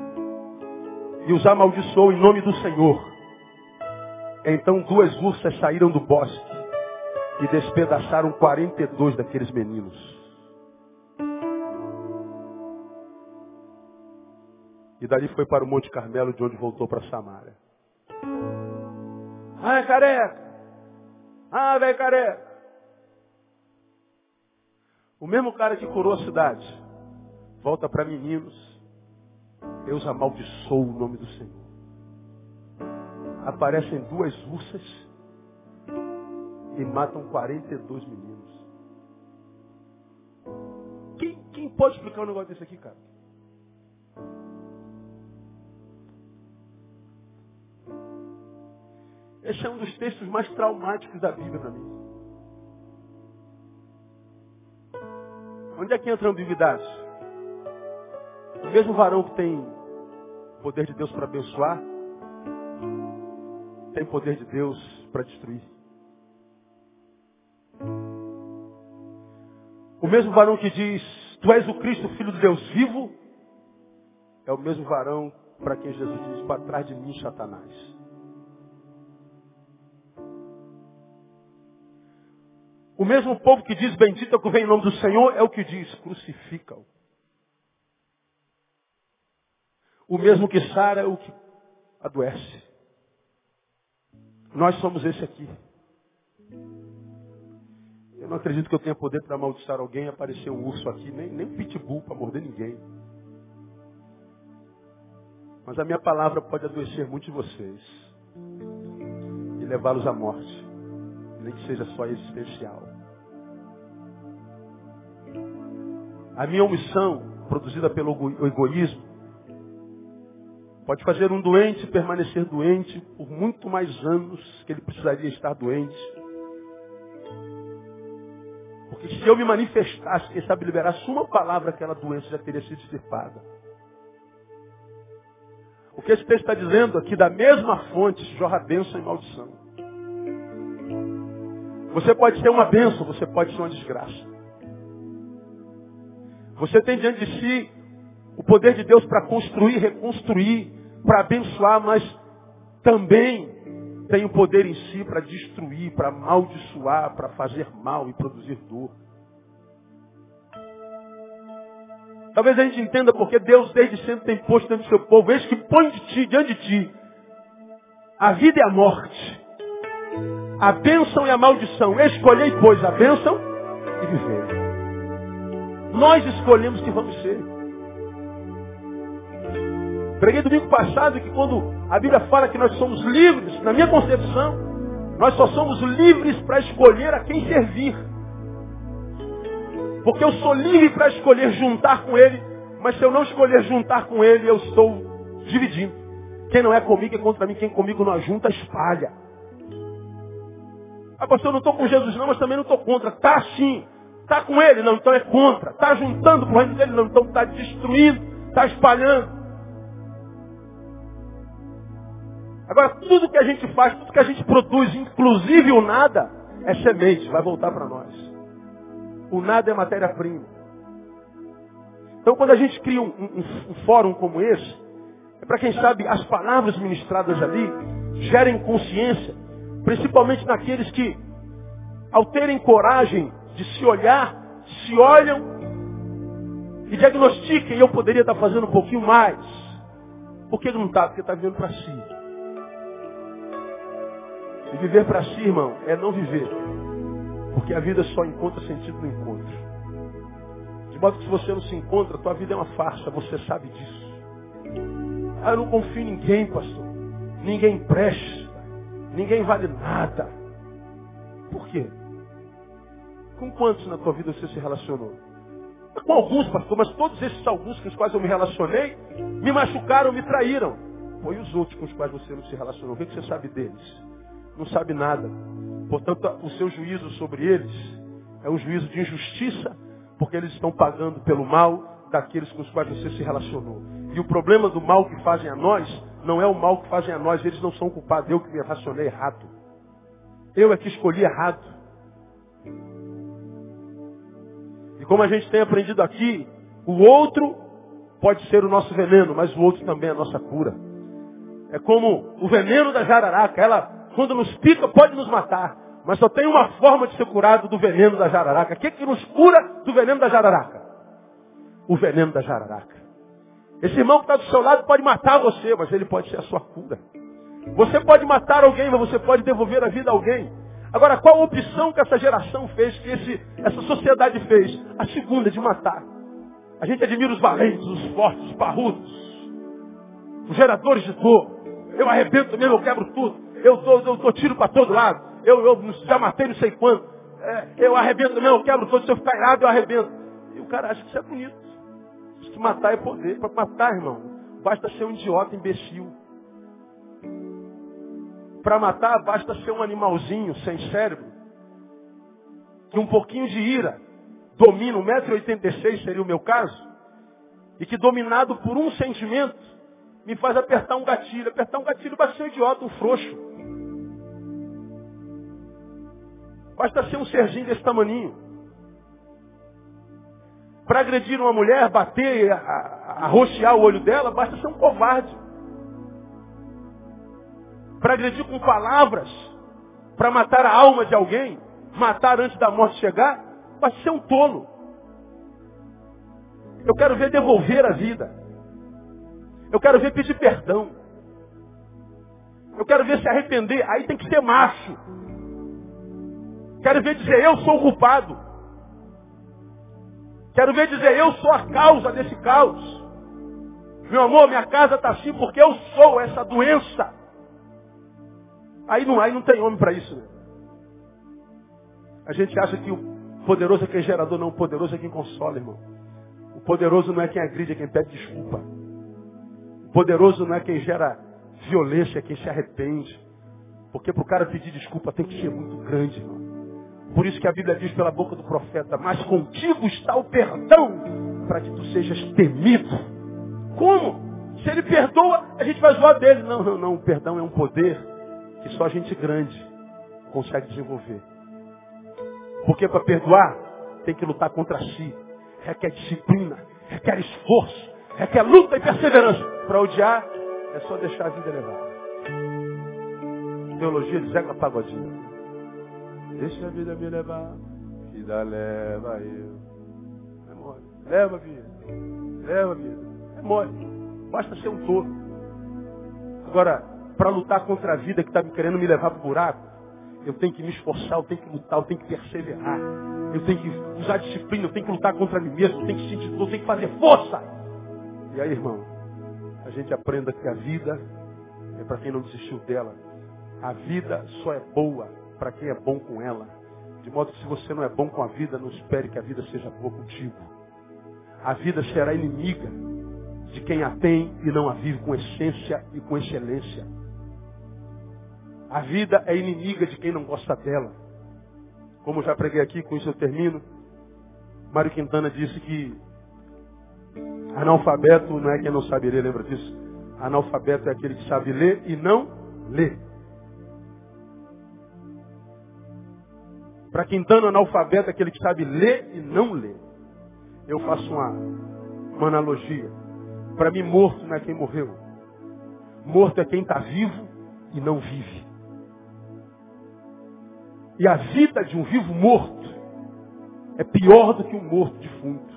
A: E os amaldiçoou em nome do Senhor. Então duas ursas saíram do bosque e despedaçaram 42 daqueles meninos. E dali foi para o Monte Carmelo, de onde voltou para Samaria. É careca! Ah, velho careca! O mesmo cara que curou a cidade, volta para meninos. Deus amaldiçoou o nome do Senhor aparecem duas ursas e matam 42 meninos. Quem, quem pode explicar um negócio desse aqui, cara? Esse é um dos textos mais traumáticos da Bíblia para mim. Onde é que entra a ambiguidade? O mesmo varão que tem poder de Deus para abençoar, tem poder de Deus para destruir. O mesmo varão que diz, Tu és o Cristo, Filho de Deus vivo, é o mesmo varão para quem Jesus diz, para trás de mim, Satanás. O mesmo povo que diz, bendito é o que vem em nome do Senhor, é o que diz, crucifica-o. O mesmo que sara é o que adoece. Nós somos esse aqui. Eu não acredito que eu tenha poder para amaldiçoar alguém aparecer um urso aqui, nem, nem um pitbull para morder ninguém. Mas a minha palavra pode adoecer muitos de vocês e levá-los à morte, nem que seja só existencial. A minha omissão, produzida pelo egoísmo, Pode fazer um doente permanecer doente por muito mais anos que ele precisaria estar doente. Porque se eu me manifestasse, quem sabe liberasse uma palavra, aquela doença já teria sido extirpada. O que esse texto está dizendo aqui, da mesma fonte, jorra bênção e maldição. Você pode ser uma bênção, você pode ser uma desgraça. Você tem diante de si o poder de Deus para construir, reconstruir, para abençoar, mas também tem o poder em si para destruir, para amaldiçoar, para fazer mal e produzir dor. Talvez a gente entenda porque Deus desde sempre tem posto dentro do seu povo, eis que põe de ti, diante de ti, a vida e a morte, a bênção e a maldição. Escolhei, pois, a bênção e viver. Nós escolhemos que vamos ser. Preguei domingo passado que quando a Bíblia fala que nós somos livres, na minha concepção, nós só somos livres para escolher a quem servir. Porque eu sou livre para escolher juntar com Ele, mas se eu não escolher juntar com Ele, eu estou dividindo. Quem não é comigo é contra mim, quem comigo não junta, espalha. Ah, pastor, eu não estou com Jesus não, mas também não estou contra. Tá sim. Está com ele? Não, então é contra. Está juntando com o reino dele? Não, então está destruindo, está espalhando. Agora, tudo que a gente faz, tudo que a gente produz, inclusive o nada, é semente, vai voltar para nós. O nada é matéria-prima. Então, quando a gente cria um, um, um fórum como esse, é para quem sabe as palavras ministradas ali gerem consciência, principalmente naqueles que, ao terem coragem de se olhar, se olham e diagnostiquem, eu poderia estar fazendo um pouquinho mais. Por que não está? Porque está vivendo para si. E viver para si, irmão, é não viver. Porque a vida só encontra sentido no encontro. De modo que se você não se encontra, tua vida é uma farsa, você sabe disso. Ah, eu não confio em ninguém, pastor. Ninguém presta. Ninguém vale nada. Por quê? Com quantos na tua vida você se relacionou? Com alguns, pastor, mas todos esses alguns com os quais eu me relacionei, me machucaram, me traíram. Foi os outros com os quais você não se relacionou. O que você sabe deles? Não sabe nada. Portanto, o seu juízo sobre eles é um juízo de injustiça, porque eles estão pagando pelo mal daqueles com os quais você se relacionou. E o problema do mal que fazem a nós não é o mal que fazem a nós, eles não são culpados. Eu que me relacionei errado. Eu é que escolhi errado. E como a gente tem aprendido aqui, o outro pode ser o nosso veneno, mas o outro também é a nossa cura. É como o veneno da jararaca, ela quando nos pica pode nos matar, mas só tem uma forma de ser curado do veneno da jararaca. O que, que nos cura do veneno da jararaca? O veneno da jararaca. Esse irmão que está do seu lado pode matar você, mas ele pode ser a sua cura. Você pode matar alguém, mas você pode devolver a vida a alguém. Agora, qual a opção que essa geração fez, que esse, essa sociedade fez? A segunda, de matar. A gente admira os valentes, os fortes, os parrudos, os geradores de dor. Eu arrebento mesmo, eu quebro tudo. Eu dou, eu dou tiro para todo lado. Eu, eu, já matei não sei quanto. É, eu arrebento mesmo, eu quebro todo. Se eu ficar errado, eu arrebento. E o cara acha que isso é bonito. Que matar é poder. Para matar, irmão, basta ser um idiota imbecil. Para matar, basta ser um animalzinho sem cérebro, que um pouquinho de ira domina, 1,86m seria o meu caso, e que dominado por um sentimento, me faz apertar um gatilho. Apertar um gatilho basta ser um idiota, um frouxo. Basta ser um serginho desse tamaninho. Para agredir uma mulher, bater, arroxear o olho dela, basta ser um covarde para agredir com palavras, para matar a alma de alguém, matar antes da morte chegar, vai ser um tolo. Eu quero ver devolver a vida. Eu quero ver pedir perdão. Eu quero ver se arrepender. Aí tem que ser macho. Quero ver dizer, eu sou o culpado. Quero ver dizer, eu sou a causa desse caos. Meu amor, minha casa está assim porque eu sou essa doença. Aí não, aí não tem homem para isso. Né? A gente acha que o poderoso é quem é gerador, não. O poderoso é quem consola, irmão. O poderoso não é quem agride, é quem pede desculpa. O poderoso não é quem gera violência, é quem se arrepende. Porque para o cara pedir desculpa tem que ser muito grande, irmão. Por isso que a Bíblia diz pela boca do profeta, mas contigo está o perdão, para que tu sejas temido. Como? Se ele perdoa, a gente vai zoar dele. Não, não, não. O perdão é um poder que só gente grande consegue desenvolver. Porque para perdoar, tem que lutar contra si. Requer disciplina, requer esforço, requer luta e perseverança. Para odiar, é só deixar a vida levar. Teologia de Zeca Pagodinho. Deixa a vida me levar, vida leva eu. É mole. Leva a vida. Leva a vida. É mole. Basta ser um touro. Agora, para lutar contra a vida que está querendo me levar para o buraco, eu tenho que me esforçar, eu tenho que lutar, eu tenho que perseverar. Eu tenho que usar disciplina, eu tenho que lutar contra mim mesmo, eu tenho que sentir dor, eu tenho que fazer força. E aí, irmão, a gente aprenda que a vida é para quem não desistiu dela. A vida só é boa para quem é bom com ela. De modo que se você não é bom com a vida, não espere que a vida seja boa contigo. A vida será inimiga de quem a tem e não a vive com essência e com excelência. A vida é inimiga de quem não gosta dela. Como já preguei aqui, com isso eu termino. Mário Quintana disse que analfabeto não é quem não sabe ler, lembra disso? Analfabeto é aquele que sabe ler e não lê. Para quem dano analfabeto aquele que sabe ler e não ler. Eu faço uma, uma analogia. Para mim, morto não é quem morreu. Morto é quem está vivo e não vive. E a vida de um vivo morto é pior do que um morto defunto.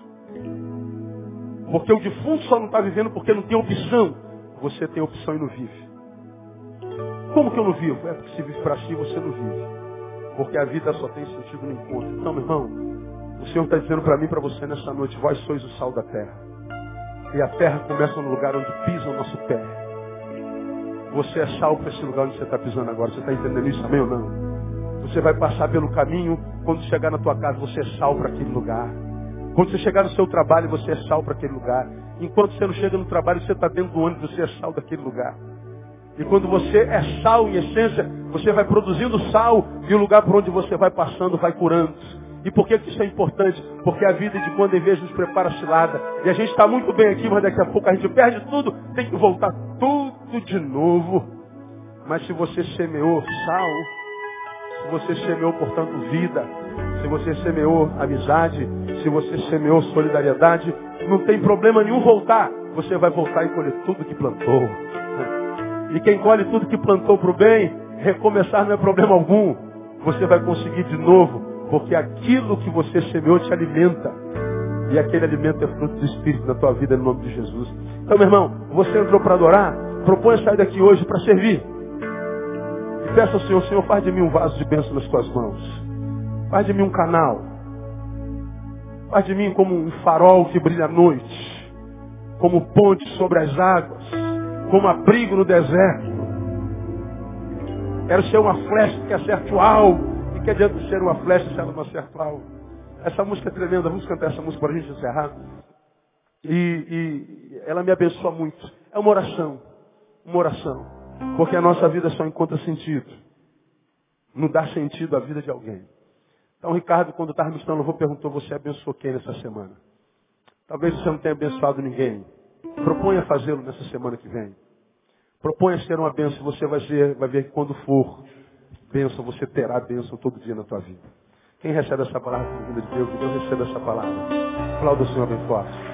A: Porque o defunto só não está vivendo porque não tem opção. Você tem opção e não vive. Como que eu não vivo? É porque se vive para si, você não vive. Porque a vida só tem sentido no encontro. Então, meu irmão, o Senhor está dizendo para mim e para você nessa noite, vós sois o sal da terra. E a terra começa no lugar onde pisa o nosso pé. Você é sal para esse lugar onde você está pisando agora. Você está entendendo isso, amém ou não? Você vai passar pelo caminho, quando chegar na tua casa, você é sal para aquele lugar. Quando você chegar no seu trabalho, você é sal para aquele lugar. Enquanto você não chega no trabalho, você está dentro do ônibus, você é sal daquele lugar. E quando você é sal em essência, você vai produzindo sal e o lugar por onde você vai passando vai curando. E por que isso é importante? Porque a vida de quando em vez nos prepara cilada. E a gente está muito bem aqui, mas daqui a pouco a gente perde tudo, tem que voltar tudo de novo. Mas se você semeou sal, se você semeou, portanto, vida, se você semeou amizade, se você semeou solidariedade, não tem problema nenhum voltar. Você vai voltar e colher tudo que plantou. E quem colhe tudo que plantou para o bem, recomeçar não é problema algum. Você vai conseguir de novo, porque aquilo que você semeou te alimenta. E aquele alimento é fruto do Espírito na tua vida, no nome de Jesus. Então, meu irmão, você entrou para adorar, propõe sair daqui hoje para servir. E peça ao Senhor, Senhor, faz de mim um vaso de bênção nas tuas mãos. Faz de mim um canal. Faz de mim como um farol que brilha à noite. Como ponte sobre as águas. Como abrigo no deserto. Quero ser uma flecha que acerta o alvo. E que adianta ser uma flecha se ela não acerta o alvo? Essa música é tremenda. Vamos cantar essa música para a gente encerrar. E, e ela me abençoa muito. É uma oração. Uma oração. Porque a nossa vida só encontra sentido. Não dá sentido à vida de alguém. Então, Ricardo, quando estava ministrando louvor, perguntou, você abençoou quem nessa semana? Talvez você não tenha abençoado ninguém. Proponha fazê-lo nessa semana que vem. Proponha ser uma bênção. Você vai ver, vai ver que quando for bênção, você terá bênção todo dia na tua vida. Quem recebe essa palavra com vida de Deus, que Deus receba essa palavra. Aplauda o Senhor bem forte.